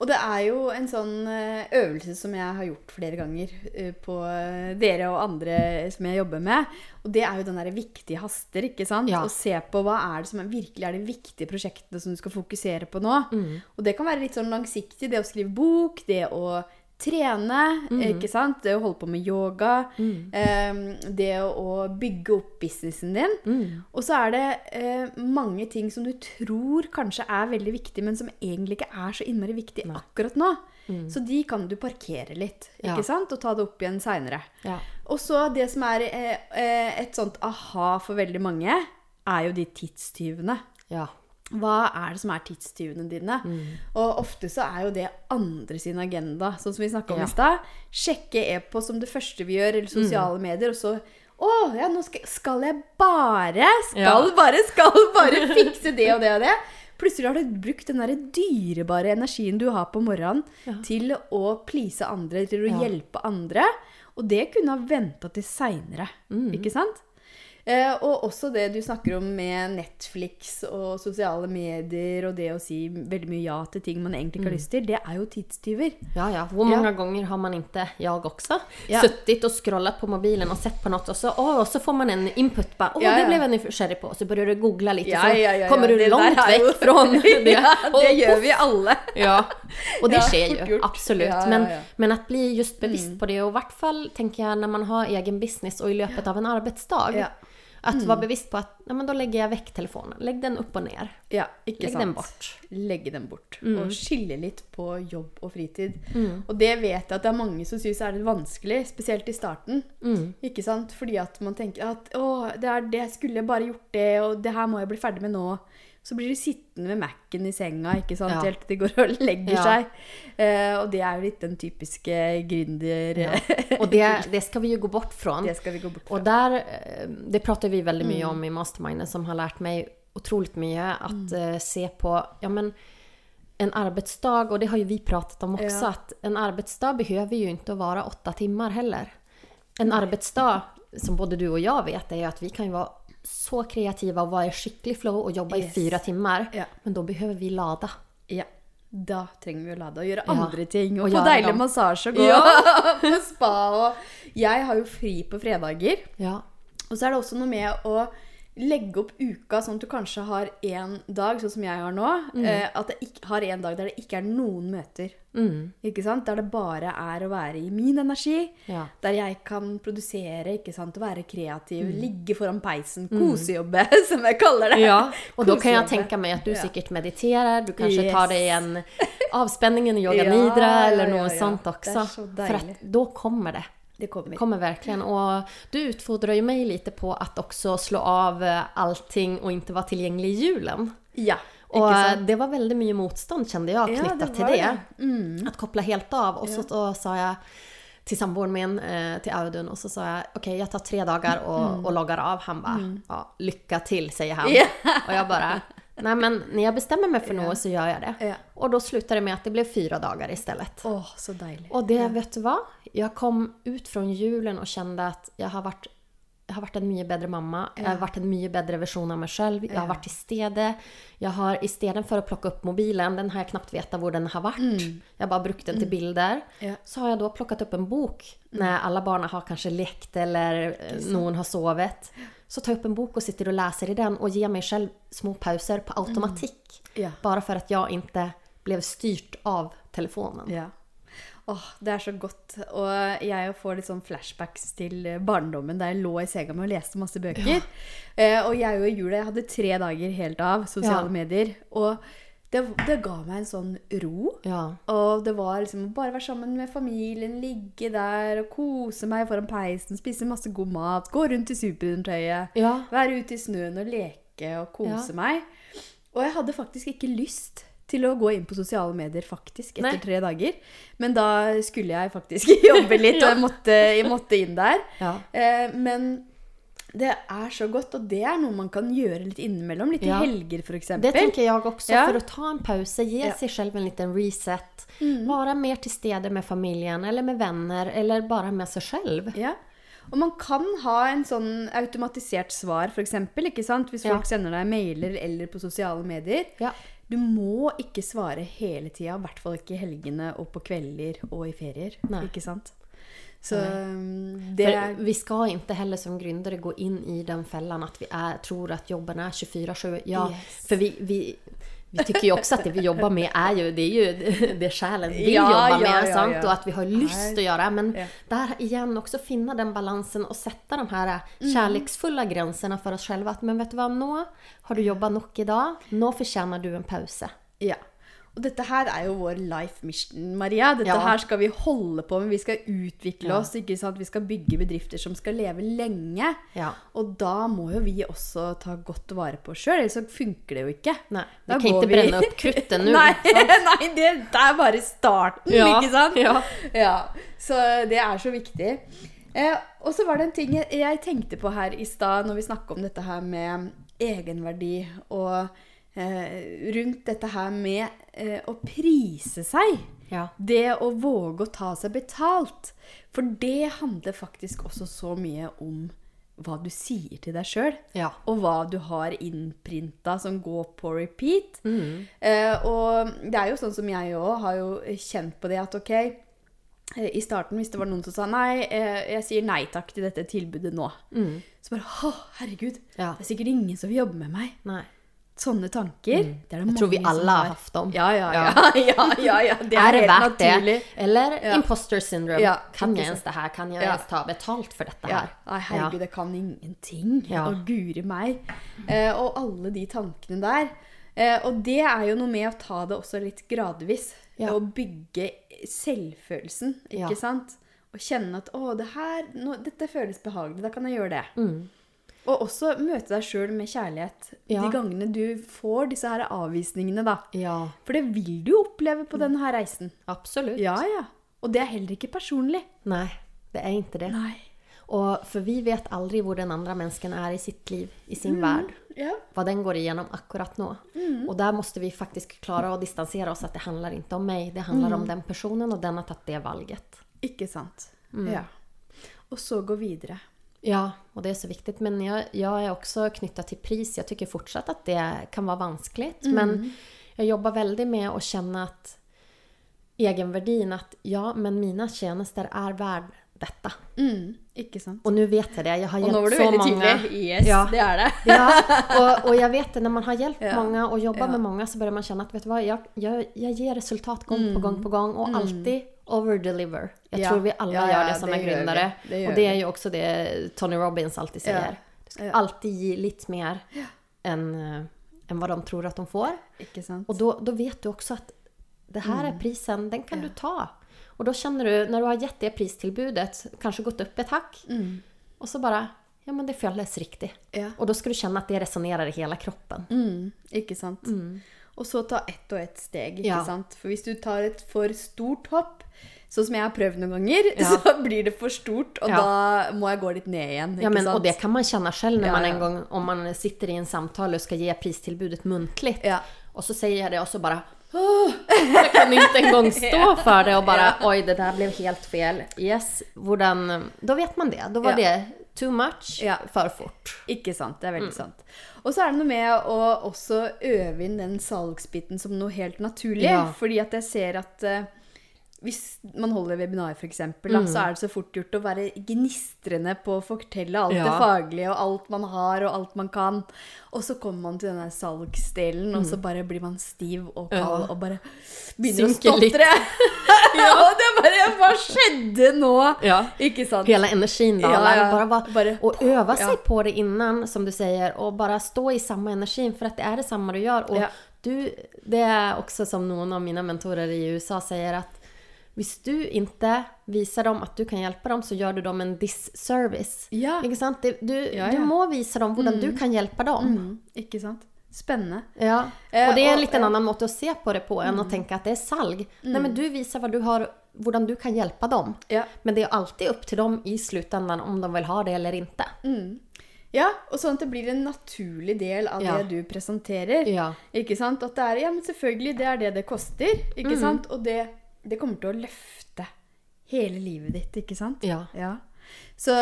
Og det er jo en sånn eh, øvelse som jeg har gjort flere ganger eh, på eh, dere og andre som jeg jobber med. Og det er jo den derre viktige haster, ikke sant. Ja. Å se på hva er det som er, virkelig er de viktige prosjektene som du skal fokusere på nå. Mm. Og det kan være litt sånn langsiktig. Det å skrive bok, det å trene, mm. ikke sant? Det å holde på med yoga. Mm. Eh, det å bygge opp businessen din. Mm. Og så er det eh, mange ting som du tror kanskje er veldig viktig, men som egentlig ikke er så innmari viktig Nei. akkurat nå. Mm. Så de kan du parkere litt, ikke ja. sant? Og ta det opp igjen seinere. Ja. Og så det som er eh, eh, et sånt aha for veldig mange, er jo de tidstyvene. Ja. Hva er det som er tidstyvene dine? Mm. Og ofte så er jo det andre sin agenda, sånn som vi snakka om ja. i stad. Sjekke e-post som det første vi gjør, eller sosiale mm. medier, og så Å, ja, nå skal, skal jeg bare Skal ja. bare, skal bare fikse det og det og det. Plutselig har du brukt den der dyrebare energien du har på morgenen, ja. til å please andre, til å hjelpe andre. Og det kunne ha venta til seinere, mm. ikke sant? Eh, og også det du snakker om med Netflix og sosiale medier og det å si veldig mye ja til ting man egentlig ikke har mm. lyst til, det er jo tidstyver. Ja, ja. Hvor mange ja. ganger har man ikke, jeg også, ja. sittet og scrollet på mobilen og sett på noe, og så, å, så får man en input bare, å, ja, det ble jeg nysgjerrig på, og så begynner du å google litt, og så kommer du langt vekk fra (laughs) det. Ja, det gjør vi alle. ja. Og det skjer jo, absolutt. Men, men at bli just bevisst mm. på det, og i hvert fall tenker jeg når man har egen business og i løpet av en arbeidsdag, at mm. være bevisst på at ja, men da legger jeg vekk telefonen. Legg den opp og ned. Ja, ikke Legg sant. den bort. Legge den bort. Mm. Og skille litt på jobb og fritid. Mm. Og det vet jeg at det er mange som syns er litt vanskelig, spesielt i starten. Mm. Ikke sant? Fordi at man tenker at å, det, er, det skulle jeg bare gjort det, og det her må jeg bli ferdig med nå. Så blir de sittende med Mac-en i senga ikke sant? Ja. helt til de går og legger ja. seg. Uh, og det er jo litt den typiske gründer... Ja. Og det, det, skal vi jo gå bort fra. (laughs) Det skal vi gå bort fra. Og der, eh, det prater vi veldig mye mm. om i Mastermindet, som har lært meg utrolig mye. At mm. uh, se på ja, men, en arbeidsdag, og det har jo vi pratet om også, at en arbeidsdag behøver jo ikke å være åtte timer heller. En arbeidsdag, som både du og jeg vet, er at vi kan jo være så kreativa og være skikkelig flow og jobbe yes. i fire timer. Ja. Men da behøver vi lade. Ja. Da trenger vi å lade og gjøre ja. andre ting. Og, og få deilig massasje og gå ja. (laughs) på spa. Og jeg har jo fri på fredager. Ja. Og så er det også noe med å legge opp uka sånn at du kanskje har én dag, sånn som jeg har nå. Mm. Eh, at jeg ikke, har en dag der det ikke er noen møter. Mm. Ikke sant? Der det bare er å være i min energi. Ja. Der jeg kan produsere, ikke sant? være kreativ. Mm. Ligge foran peisen. Mm. Kosejobbe, (laughs) som jeg kaller det. Ja, Og da kan jeg tenke meg at du sikkert mediterer. Du kanskje yes. tar deg en avspenning, i yoga (laughs) nidra eller noe sånt også. For da kommer det. Det kommer. kommer verkligen. Och du utfordrer ju mig lite på att också slå av eh, allting och inte vara tillgänglig i julen. Ja. Och eh, det var väldigt mycket motstånd kände jag knyttat ja, till det. det. Mm. Att koppla helt av. Och så ja. sa jag till samboeren min, eh, till Audun, och så sa jag okej okay, jag tar tre dagar och, mm. och loggar av. Han bara, mm. ja, lycka till säger han. Yeah. Och jag bara, Nej men när jag bestämmer mig för något så gör jag det. Ja. Och då slutade det med att det blev fyra dagar istället. Åh, oh, så deilig. Och det, ja. vet du vad? Jag kom ut från julen och kände att jag har varit jeg har vært en mye bedre mamma. Jeg har vært en mye bedre versjon av meg selv. Jeg har vært i stedet. Jeg har Istedenfor å plukke opp mobilen, den har jeg knapt vite hvor den har vært. Mm. Jeg har bare brukt den til mm. bilder. Ja. Så har jeg da plukket opp en bok mm. når alle barna har kanskje lekt eller noen har sovet. Så tar jeg opp en bok og sitter og leser i den og gir meg selv små pauser på automatikk. Mm. Yeah. Bare for at jeg ikke ble styrt av telefonen. Yeah. Åh, det er så godt. Og jeg får litt sånn flashbacks til barndommen da jeg lå i senga mi og leste masse bøker. Ja. Eh, og jeg og Jule hadde tre dager helt av sosiale ja. medier. Og det, det, ga meg en sånn ro. Ja. Og det var liksom bare være sammen med familien, ligge der og kose meg foran peisen, spise masse god mat, gå rundt i superundertøyet, ja. være ute i snøen og leke og kose ja. meg. Og jeg hadde faktisk ikke lyst til å gå inn på sosiale medier faktisk etter Nei. tre dager. Men da skulle jeg faktisk (laughs) jobbe litt, og jeg måtte, jeg måtte inn der. Eh, men det er så godt, og det er noe man kan gjøre litt innimellom. Litt i helger, f.eks. Det tenker jeg også. Ja. For å ta en pause, gi ja. seg selv en liten reset. Mm. Være mer til stede med familien eller med venner, eller bare med seg selv. Ja. Og man kan ha en sånn automatisert svar, f.eks. Hvis folk sender deg mailer eller på sosiale medier. du må ikke svare hele tida, i hvert fall ikke i helgene og på kvelder og i ferier. Nei. Ikke sant? Så um, det er Vi skal ikke heller som gründere gå inn i den fellen at vi er, tror at jobben er 24-7. Ja, yes. for vi, vi vi tycker ju också att det vi jobbar med är ju, det är ju det själen vill ja, jobba med, ja, sant? Ja, och att vi har lust att göra. Men där igen också finna den balansen och sätta de här mm. kärleksfulla gränserna för oss själva. Att men vet du vad, nå har du jobbat nog idag, nå förtjänar du en pause. Ja. Og dette her er jo vår life mission, Maria. Dette ja. her skal vi holde på med. Vi skal utvikle ja. oss. ikke sant? Vi skal bygge bedrifter som skal leve lenge. Ja. Og da må jo vi også ta godt vare på oss sjøl, ellers så funker det jo ikke. Nei, Vi kan ikke vi... brenne opp kruttet (laughs) nå. nei, (laughs) nei det, det, er bare starten, ikke sant? Ja. Så det er så viktig. Eh, og så var det en ting jeg, jeg tenkte på her i stad, når vi snakka om dette her med egenverdi og rundt dette her med eh, å prise seg. Ja. Det å våge å ta seg betalt. For det handler faktisk også så mye om hva du sier til deg sjøl, ja. og hva du har innprinta som går på repeat. Mm. Eh, og det er jo sånn som jeg òg har jo kjent på det at ok eh, i starten, hvis det var noen som sa nei, eh, jeg sier nei takk til dette tilbudet nå, mm. så bare å, herregud, ja. det er sikkert ingen som vil jobbe med meg. Nei. Sånne tanker. Mm. Det det jeg tror vi alle har hatt dem. Ja, ja, ja. (laughs) ja, ja, ja det er, er det helt naturlig. Det? Eller imposter syndrome. kan jeg ens det her? Kan jeg ens ta betalt for dette her? Nei, herregud, jeg kan ingenting. Og guri meg. Eh, og alle de tankene der. Eh, og det er jo noe med å ta det også litt gradvis. Og bygge selvfølelsen, ikke sant? Og kjenne at 'Å, det her, nå, dette føles behagelig. Da kan jeg gjøre det'. Mm. Og også møte deg sjøl med kjærlighet ja. de gangene du får disse her avvisningene, da. Ja. For det vil du oppleve på denne her reisen. Absolutt. Ja, ja. Og det er heller ikke personlig. Nei, det er ikke det. Nei. Og for vi vet aldri hvor den andre mennesken er i sitt liv, i sin mm, verd. Ja. Hva den går igjennom akkurat nå. Mm. Og der må vi faktisk klare å distansere oss at det handler ikke om meg, det handler mm. om den personen, og den har tatt det valget. Ikke sant. Mm. Ja. Og så gå videre. Ja, og det er så viktig. Men jeg, jeg er også knytta til pris. Jeg syns fortsatt at det kan være vanskelig. Mm. Men jeg jobber veldig med å kjenne at egenverdien at ja, men mine tjenester er verd dette. Mm, ikke sant. Og nå vet jeg det. Jeg har hjulpet så mange. Og nå var du veldig tydelig. Yes, ja. det er det. (laughs) ja, og, og, jeg vet det, når man har hjulpet ja. mange og jobber ja. med mange, så begynner man kjenne at vet du hva, jeg, jeg, jeg gir resultat gang på gang på gang, og mm. alltid overdeliver. Jeg tror vi alle gjør det som er gründere. Og det er jo også det Tony Robins alltid sier. Du skal alltid gi litt mer enn en eh, hva de tror at de får. Og da vet du også at det her er mm. prisen, den kan du ta. Og da kjenner du, når du har gitt det pristilbudet, kanskje gått opp et hakk, mm. og så bare Ja, men det føles riktig. Ja. Og da skal du kjenne at det resonnerer i hele kroppen. Mm. Ikke sant. Mm. Og så ta ett og ett steg, ikke ja. sant. For hvis du tar et for stort hopp, Sånn som jeg har prøvd noen ganger, (laughs) ja. så blir det for stort, og ja. da må jeg gå litt ned igjen. ja, men, Og det kan man kjenne selv når man en gang, om man sitter i en samtale og skal gi pristilbudet muntlig, og så sier jeg det, og så bare Oh, jeg kan ikke engang (laughs) stå for det og bare Oi, det der ble helt feil. Yes. Hvordan Da vet man det. Da var det too much, ja. for fort. Ikke sant. Det er veldig mm. sant. Og så er det noe med å også øve inn den salgsbiten som noe helt naturlig. Ja. Fordi at jeg ser at uh, hvis man holder webinar, f.eks., mm. så er det så fort gjort å være gnistrende på å fortelle alt ja. det faglige og alt man har og alt man kan. Og så kommer man til denne salgsdelen, mm. og så mm. bare blir man stiv og kald ja. og bare begynner Synker å stotre. (laughs) ja, det er bare Hva skjedde nå? Ja. Ikke sant? Hele energien, da. Ja, bare, bare, bare, og øve seg på det innan, som du sier, og bare stå i samme energien, for det er det samme du gjør. Og du, det er også som noen av mine mentorer i USA sier, at hvis du ikke viser dem at du kan hjelpe dem, så gjør du dem en disservice. Ja. Ikke sant? Du, ja, ja. du må vise dem hvordan mm. du kan hjelpe dem. Mm. Ikke sant? Spennende. Ja. Eh, og det er litt en annen måte å se på det på enn mm. å tenke at det er salg. Mm. Nei, men du viser hva du har, hvordan du kan hjelpe dem. Ja. Men det er alltid opp til dem i slutten om de vil ha det eller ikke. Mm. Ja, og sånn at det blir en naturlig del av ja. det du presenterer. Ja. Ikke sant? At det er Ja, men selvfølgelig, det er det det koster. Ikke mm. sant? Og det det kommer til å løfte hele livet ditt, ikke sant? Ja. ja. Så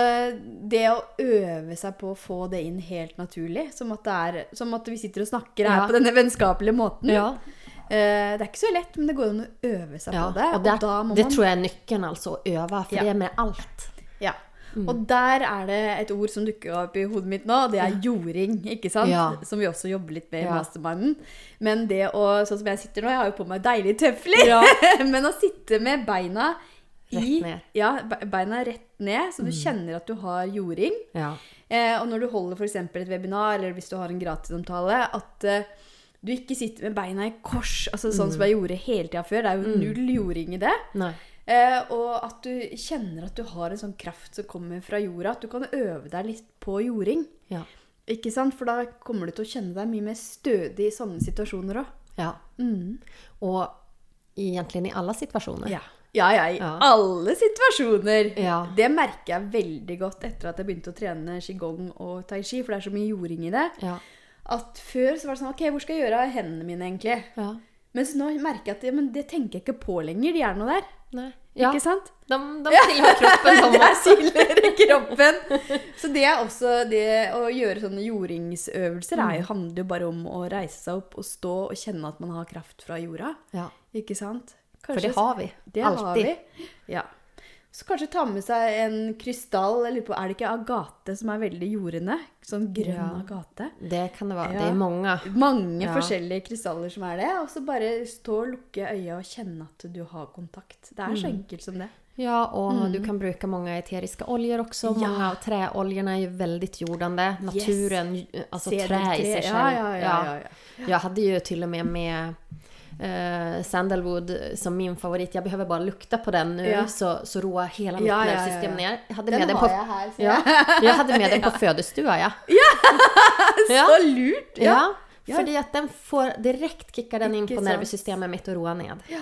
det å øve seg på å få det inn helt naturlig, som at, er, som at vi sitter og snakker her ja. på denne vennskapelige måten ja. Eh, det er ikke så lett, men det går an å øve seg på det. Og, det, og det man... tror jeg er nøkkelen, altså. Å øve. For det er med alt. Mm. Og der er det et ord som dukker opp i hodet mitt nå, og det er jording. ikke sant? Ja. Som vi også jobber litt med i ja. masterminden. Men det å, sånn som jeg sitter nå, jeg har jo på meg deilige tøfler, ja. (laughs) men å sitte med beina i. Ja, beina rett ned, så du mm. kjenner at du har jording. Ja. Eh, og når du holder f.eks. et webinar, eller hvis du har en gratisomtale, at eh, du ikke sitter med beina i kors, altså sånn mm. som jeg gjorde hele tida før. Det er jo mm. null jording i det. Eh, og at du kjenner at du har en sånn kraft som kommer fra jorda. At du kan øve deg litt på jording. Ja. Ikke sant? For da kommer du til å kjenne deg mye mer stødig i sånne situasjoner òg. Ja. Mm. Og egentlig i alle situasjoner. Ja. Ja, ja, i ja. alle situasjoner. Ja. Det merker jeg veldig godt etter at jeg begynte å trene qigong og tai chi, for det er så mye jording i det. Ja. At før så var det sånn Ok, hvor skal jeg gjøre av hendene mine, egentlig? Ja. Mens nå merker jeg at ja, men det tenker jeg ikke på lenger. De er nå der. Nei. Ja. Ikke sant? De, de tilhører kroppen. Sånn det tilhører kroppen. (laughs) Så det er også det å gjøre sånne jordingsøvelser mm. handler jo bare om å reise seg opp og stå og kjenne at man har kraft fra jorda. Ja. Ikke sant? Kanskje, For det har vi. Det Alltid. Har vi. Ja. Så kanskje ta med seg en krystall. Eller på, er det ikke agate som er veldig jordende? Sånn grønn ja. agate. Det kan det være. Ja. Det er mange. Mange ja. forskjellige krystaller som er det. Og så bare stå og lukke øya og kjenne at du har kontakt. Det er så mm. enkelt som det. Ja, og mm. du kan bruke mange eteriske oljer også. Mange av treoljene er jo veldig jordende. Naturen, yes. altså tre i seg selv. Ja, ja, ja, Jeg hadde jo til og med med eh, Sandalwood som min favorit. Jeg behøver bare lukta på den nå, ja. så, så roer hele mitt ja, ja, nervsystem ned. Jeg hadde den med den på, jeg her, ja, jeg hadde med den på fødestua, (laughs) ja. (laughs) Ja! Så lurt! Ja. Fordi at den får direkte kicka den inn på nervesystemet mitt og roa ned. Ja.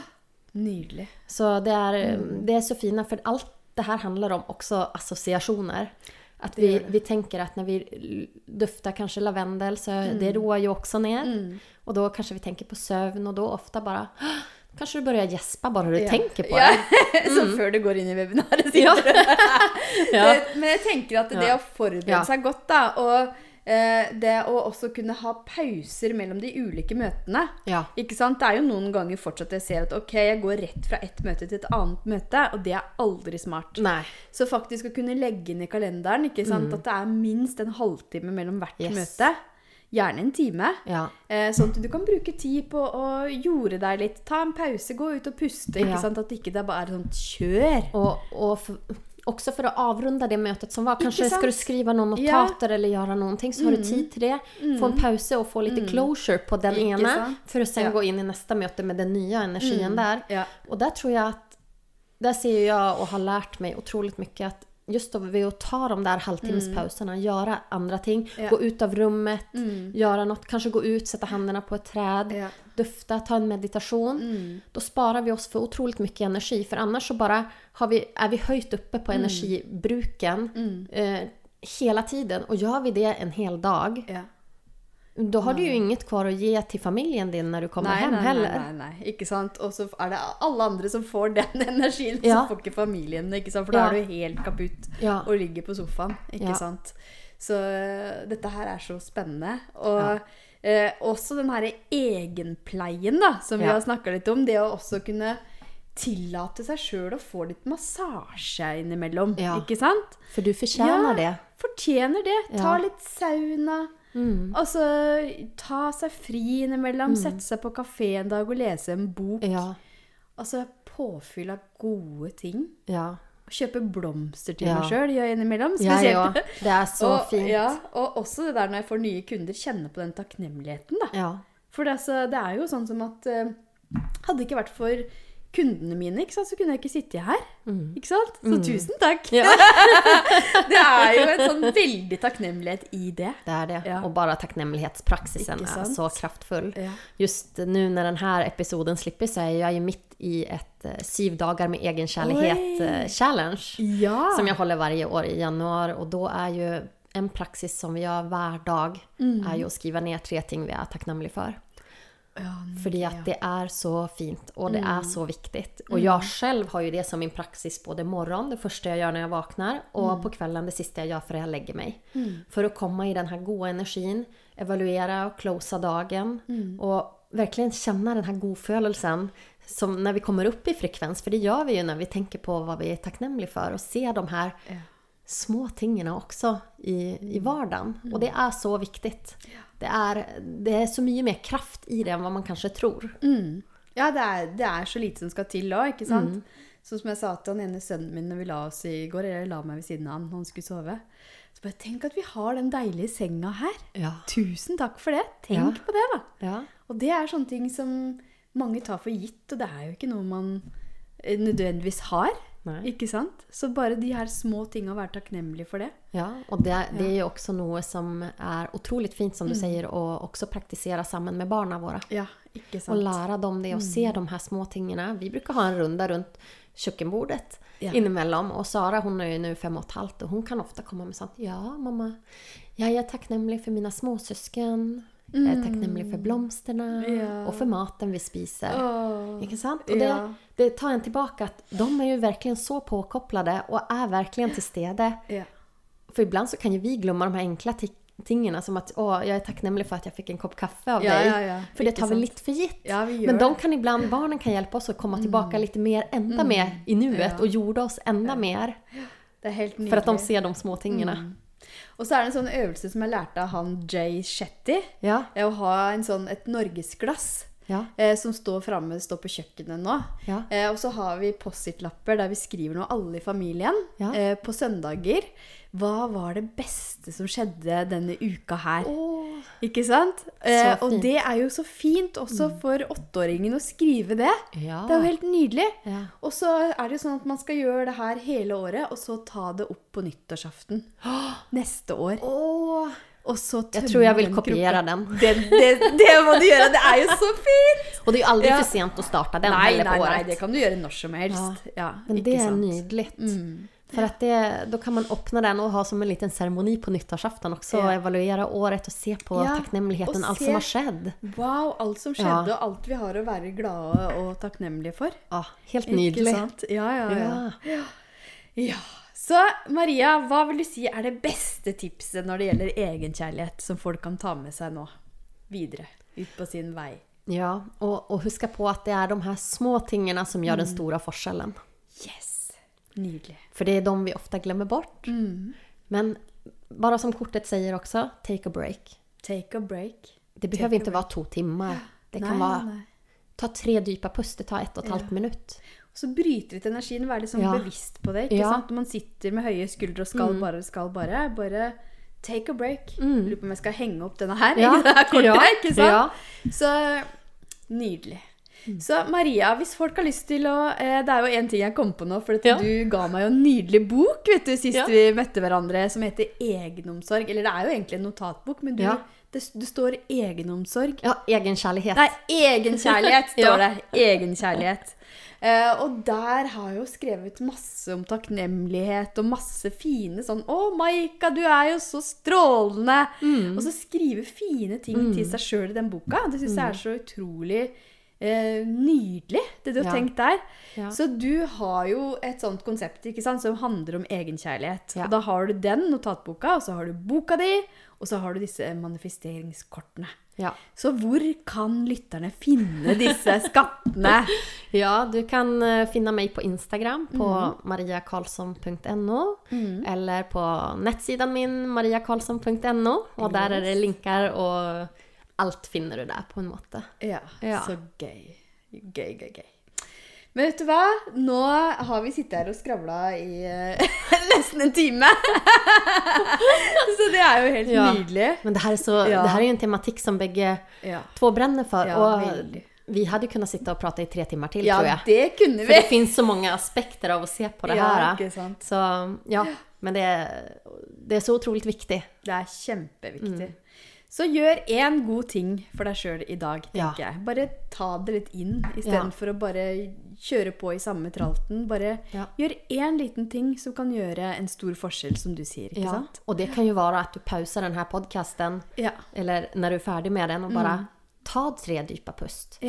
Nydelig. Så det er, mm. det er så fine, for alt det her handler om også assosiasjoner. At vi, vi, tenker at når vi dufter kanskje lavendel, så mm. det roer jo også ned. Mm. Og da kanskje vi tenker på søvn, og da ofte bare Kanskje du å gjespe bare du ja. tenker på det. (laughs) ja. Mm. så før du går inn i webinaret sitt. (laughs) ja. Men jeg tenker at det å forberede seg godt, da, og eh, det å også kunne ha pauser mellom de ulike møtene Ikke sant? Det er jo noen ganger fortsatt jeg ser at ok, jeg går rett fra ett møte til et annet møte, og det er aldri smart. Nei. Så faktisk å kunne legge inn i kalenderen ikke sant? Mm. at det er minst en halvtime mellom hvert yes. møte Gjerne en time. Ja. Eh, sånn at du kan bruke tid på å jorde deg litt. Ta en pause, gå ut og puste. Ikke ja. sant? At ikke det bare er sånn kjør. Og, og for, også for å avrunde det møtet som var. Kanskje skal du skrive noen notater ja. eller gjøre noen ting, så har du mm. tid til det. Få en mm. pause og få litt mm. closure på den ikke ene, sant? for å sen gå inn i neste møte med den nye energien mm. der. Og der tror jeg at Der ser jeg og har lært meg utrolig mye at just ved å ta de där halvtimmespauserna, mm. gjøre andre ting. Ja. Gå ut av rummet, mm. gjøre noe. Kanskje gå ut, sätta händerna på et träd, ja. dufta, ta en meditation. Mm. Da sparer vi oss for otroligt mye energi. For annars så bare vi, är vi höjt oppe på mm. energibruken mm. eh, hele tiden. Og gjør vi det en hel dag, ja. Da har du jo inget kvar å gi til familien din når du kommer nei, hjem nei, heller. Nei, nei, nei, ikke sant. Og så er det alle andre som får den (laughs) energien, ja. så får ikke familien sant? For da er du helt kaputt ja. og ligger på sofaen, ikke ja. sant. Så uh, dette her er så spennende. Og uh, også den herre egenpleien, da, som vi har snakka litt om. Det å også kunne tillate seg sjøl å få litt massasje innimellom, ikke sant? For du fortjener det. Fortjener det. Ta litt sauna. Mm. Altså ta seg fri innimellom. Mm. Sette seg på kafé en dag og lese en bok. Ja. Altså påfyll av gode ting. Ja. Kjøpe blomster til ja. meg sjøl innimellom. Spesielt. Ja, ja. Det er så og, fint. Ja, og også det der når jeg får nye kunder, kjenne på den takknemligheten. da. Ja. For det, altså, det, er jo sånn som at uh, Hadde det ikke vært for kundene mine, ikke sant, så kunne jeg ikke sitte her. Mm. Ikke sant? Så mm. tusen takk! Ja. (laughs) det er jo en sånn veldig takknemlighet i det. Det er det. Ja. Og bare takknemlighetspraksisen er så kraftfull. Ja. Just nå når denne episoden slipper, så er jeg jo midt i et uh, syv dager med egenkjærlighet-challenge. Uh, ja. Som jeg holder hver år i januar. Og da er jo en praksis som vi gjør hver dag, mm. er jo å skrive ned tre ting vi er takknemlige for. Fordi at det er så fint, og det mm. er så viktig. Og jeg selv har jo det som min praksis både morgen, det første jeg gjør når jeg våkner, og mm. på kvelden det siste jeg gjør før jeg legger meg. Mm. For å komme i den her gode energien, evaluere og close dagen, mm. og virkelig kjenne den her godfølelsen som når vi kommer opp i frekvens, for det gjør vi jo når vi tenker på hva vi er takknemlige for, og ser de ja. Små tingene også i, i hverdagen. Og det er så viktig. Det er, det er, så mye mer kraft i det enn hva man kanskje tror. Mm. Ja, det er, det er, så lite som skal til òg, ikke sant? Mm. Sånn som jeg sa til han ene sønnen min når vi la oss i går, eller jeg la meg ved siden av han når han skulle sove. Så bare tenk at vi har den deilige senga her. Ja. Tusen takk for det. Tenk ja. på det, da. Ja. Og det er sånne ting som mange tar for gitt, og det er jo ikke noe man eh, nødvendigvis har. Nei. Ikke sant? Så bare de her små tinga, være takknemlig for det. Ja, og det, det, er jo også noe som er utrolig fint, som du mm. sier, å også praktisere sammen med barna våre. Ja, ikke sant. Og lære dem det, å mm. se de her små tingene. Vi bruker ha en runde rundt kjøkkenbordet ja. innimellom. Og Sara hun er jo nå fem og et halvt, og hun kan ofte komme med sånn Ja, mamma, jeg er takknemlig for mine småsøsken. Jeg er takknemlig for blomstene ja. og for maten vi spiser. Oh. Ikke sant? Og det, det, tar en tilbake at de er jo virkelig så påkoblede og er virkelig til stede. Ja. For iblant så kan jo vi glemme de her enkle tingene, som at 'Å, jeg er takknemlig for at jeg fikk en kopp kaffe av ja, deg'. For det tar vi litt for gitt. Men de kan iblant, barnen kan hjelpe oss å komme tilbake litt mer, enda mm. mer i nuet, og gjorde oss enda mer. For at de ser de små tingene. Mm. Og så er det en sånn øvelse som jeg lærte av han Jay Shetty. Ja. Å ha sånn, et norgesglass. Ja. Eh, som står framme, står på kjøkkenet nå. Ja. Eh, og så har vi Post-It-lapper der vi skriver noe, alle i familien. Ja. Eh, på søndager. Hva var det beste som skjedde denne uka her? Oh, ikke sant? Eh, og det er jo så fint også mm. for åtteåringen å skrive det. Det er jo helt nydelig. Og så er det jo sånn at man skal gjøre det her hele året, og så ta det opp på nyttårsaften oh. neste år. Oh. Og så jeg tror jeg vil kopiere den. Det, det, det, må du gjøre! Det er jo så fint! Og det er jo aldri ja. for sent å starte den nei, nei, nei, det kan du gjøre når som helst. Ja. Men det er nydelig. Mm. For då kan man åpne den og ha som en liten seremoni på nyttårsaften også. Ja. Evaluere året og se på ja, takknemligheten, alt som har skjedd. Wow, alt som skjedde, ja. og alt vi har å være glade og takknemlige for. Ja, helt nydelig. Ikke sant? Ja, ja, ja. ja. Så Maria, hva vil du si er det beste tipset når det gjelder egenkjærlighet, som folk kan ta med seg nå videre ut på sin vei? Ja, og, og husk på at det er de her små tingene som gjør den mm. store forskjellen. Yes. Nydelig. For det er de vi ofte glemmer bort. Mm. Men bare som kortet sier også, take a break. Take a break. Det behøver ikke være to timer. Det kan være Ta tre dype pust, det tar ett og et halvt minutt. Så bryter litt energien, være litt sånn ja. bevisst på det. ikke ja. sant? Når man sitter med høye skuldre og skal mm. bare, skal bare. Bare take a break. Mm. Lurer på om jeg skal henge opp denne her. Ja. (laughs) det her kortet, ikke sant? Så nydelig. Mm. Så Maria, hvis folk har lyst til å eh, Det er jo én ting jeg kom på nå. For ja. du ga meg jo en nydelig bok vet du, sist ja. vi møtte hverandre, som heter Egenomsorg. Eller det er jo egentlig en notatbok, men du, ja. det, det, står egenomsorg. Ja, egenkjærlighet. Nei, egenkjærlighet (laughs) står det. Egenkjærlighet. Uh, og der har jeg jo skrevet masse om takknemlighet og masse fine sånn 'Å, Maika, du er jo så strålende!' Mm. Og så skrive fine ting mm. til seg sjøl i den boka. Det syns jeg er mm. så utrolig Eh, nydelig, det du har ja. tenkt der. Ja. Så du har jo et sånt konsept ikke sant, som handler om egenkjærlighet. Ja. Og da har du den notatboka, og så har du boka di, og så har du disse manifesteringskortene. Ja. Så hvor kan lytterne finne disse (laughs) skattene? ja, du kan uh, finne meg på Instagram på mm. mariakarlsson.no. Mm. Eller på nettsiden min mariakarlsson.no. Og der er det linker og alt finner du der, på en måte. Ja, ja. så gøy. Gøy, gøy, gøy. Men vet du hva? Nå har vi sittet her og skravla i uh, (laughs) nesten en time. (laughs) så det er jo helt ja. nydelig. Men det her, er så, ja. det her er jo en tematikk som begge ja. to brenner for. og veldig. vi hadde kunnet sitte og prate i tre timer til, ja, tror jeg. Det kunne vi. For det fins så mange aspekter av å se på det her. Ikke sant? Så ja. Men det, det, er så utrolig viktig. Det er kjempeviktig. Mm. Så gjør én god ting for deg sjøl i dag, tenker ja. jeg. Bare ta det litt inn istedenfor ja. å bare kjøre på i samme tralten. Bare ja. gjør én liten ting som kan gjøre en stor forskjell, som du sier. ikke ja. sant? Og det kan jo være at du pauser denne podkasten, eller når du er ferdig med den, og bare mm. Ta tre dype pust.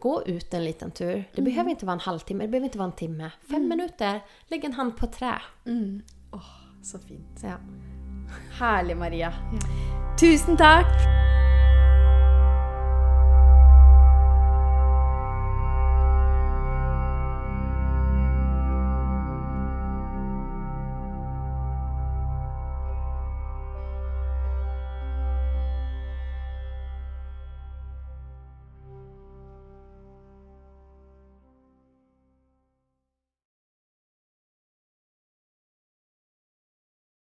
Gå ut en liten tur. Det mm. behøver ikke være en halvtime, det behøver ikke være en timme. Fem mm. minutter. Legg en hand på trä. Mm. Oh, så fint. Ja. Herlig, Maria. Ja. Tusen takk!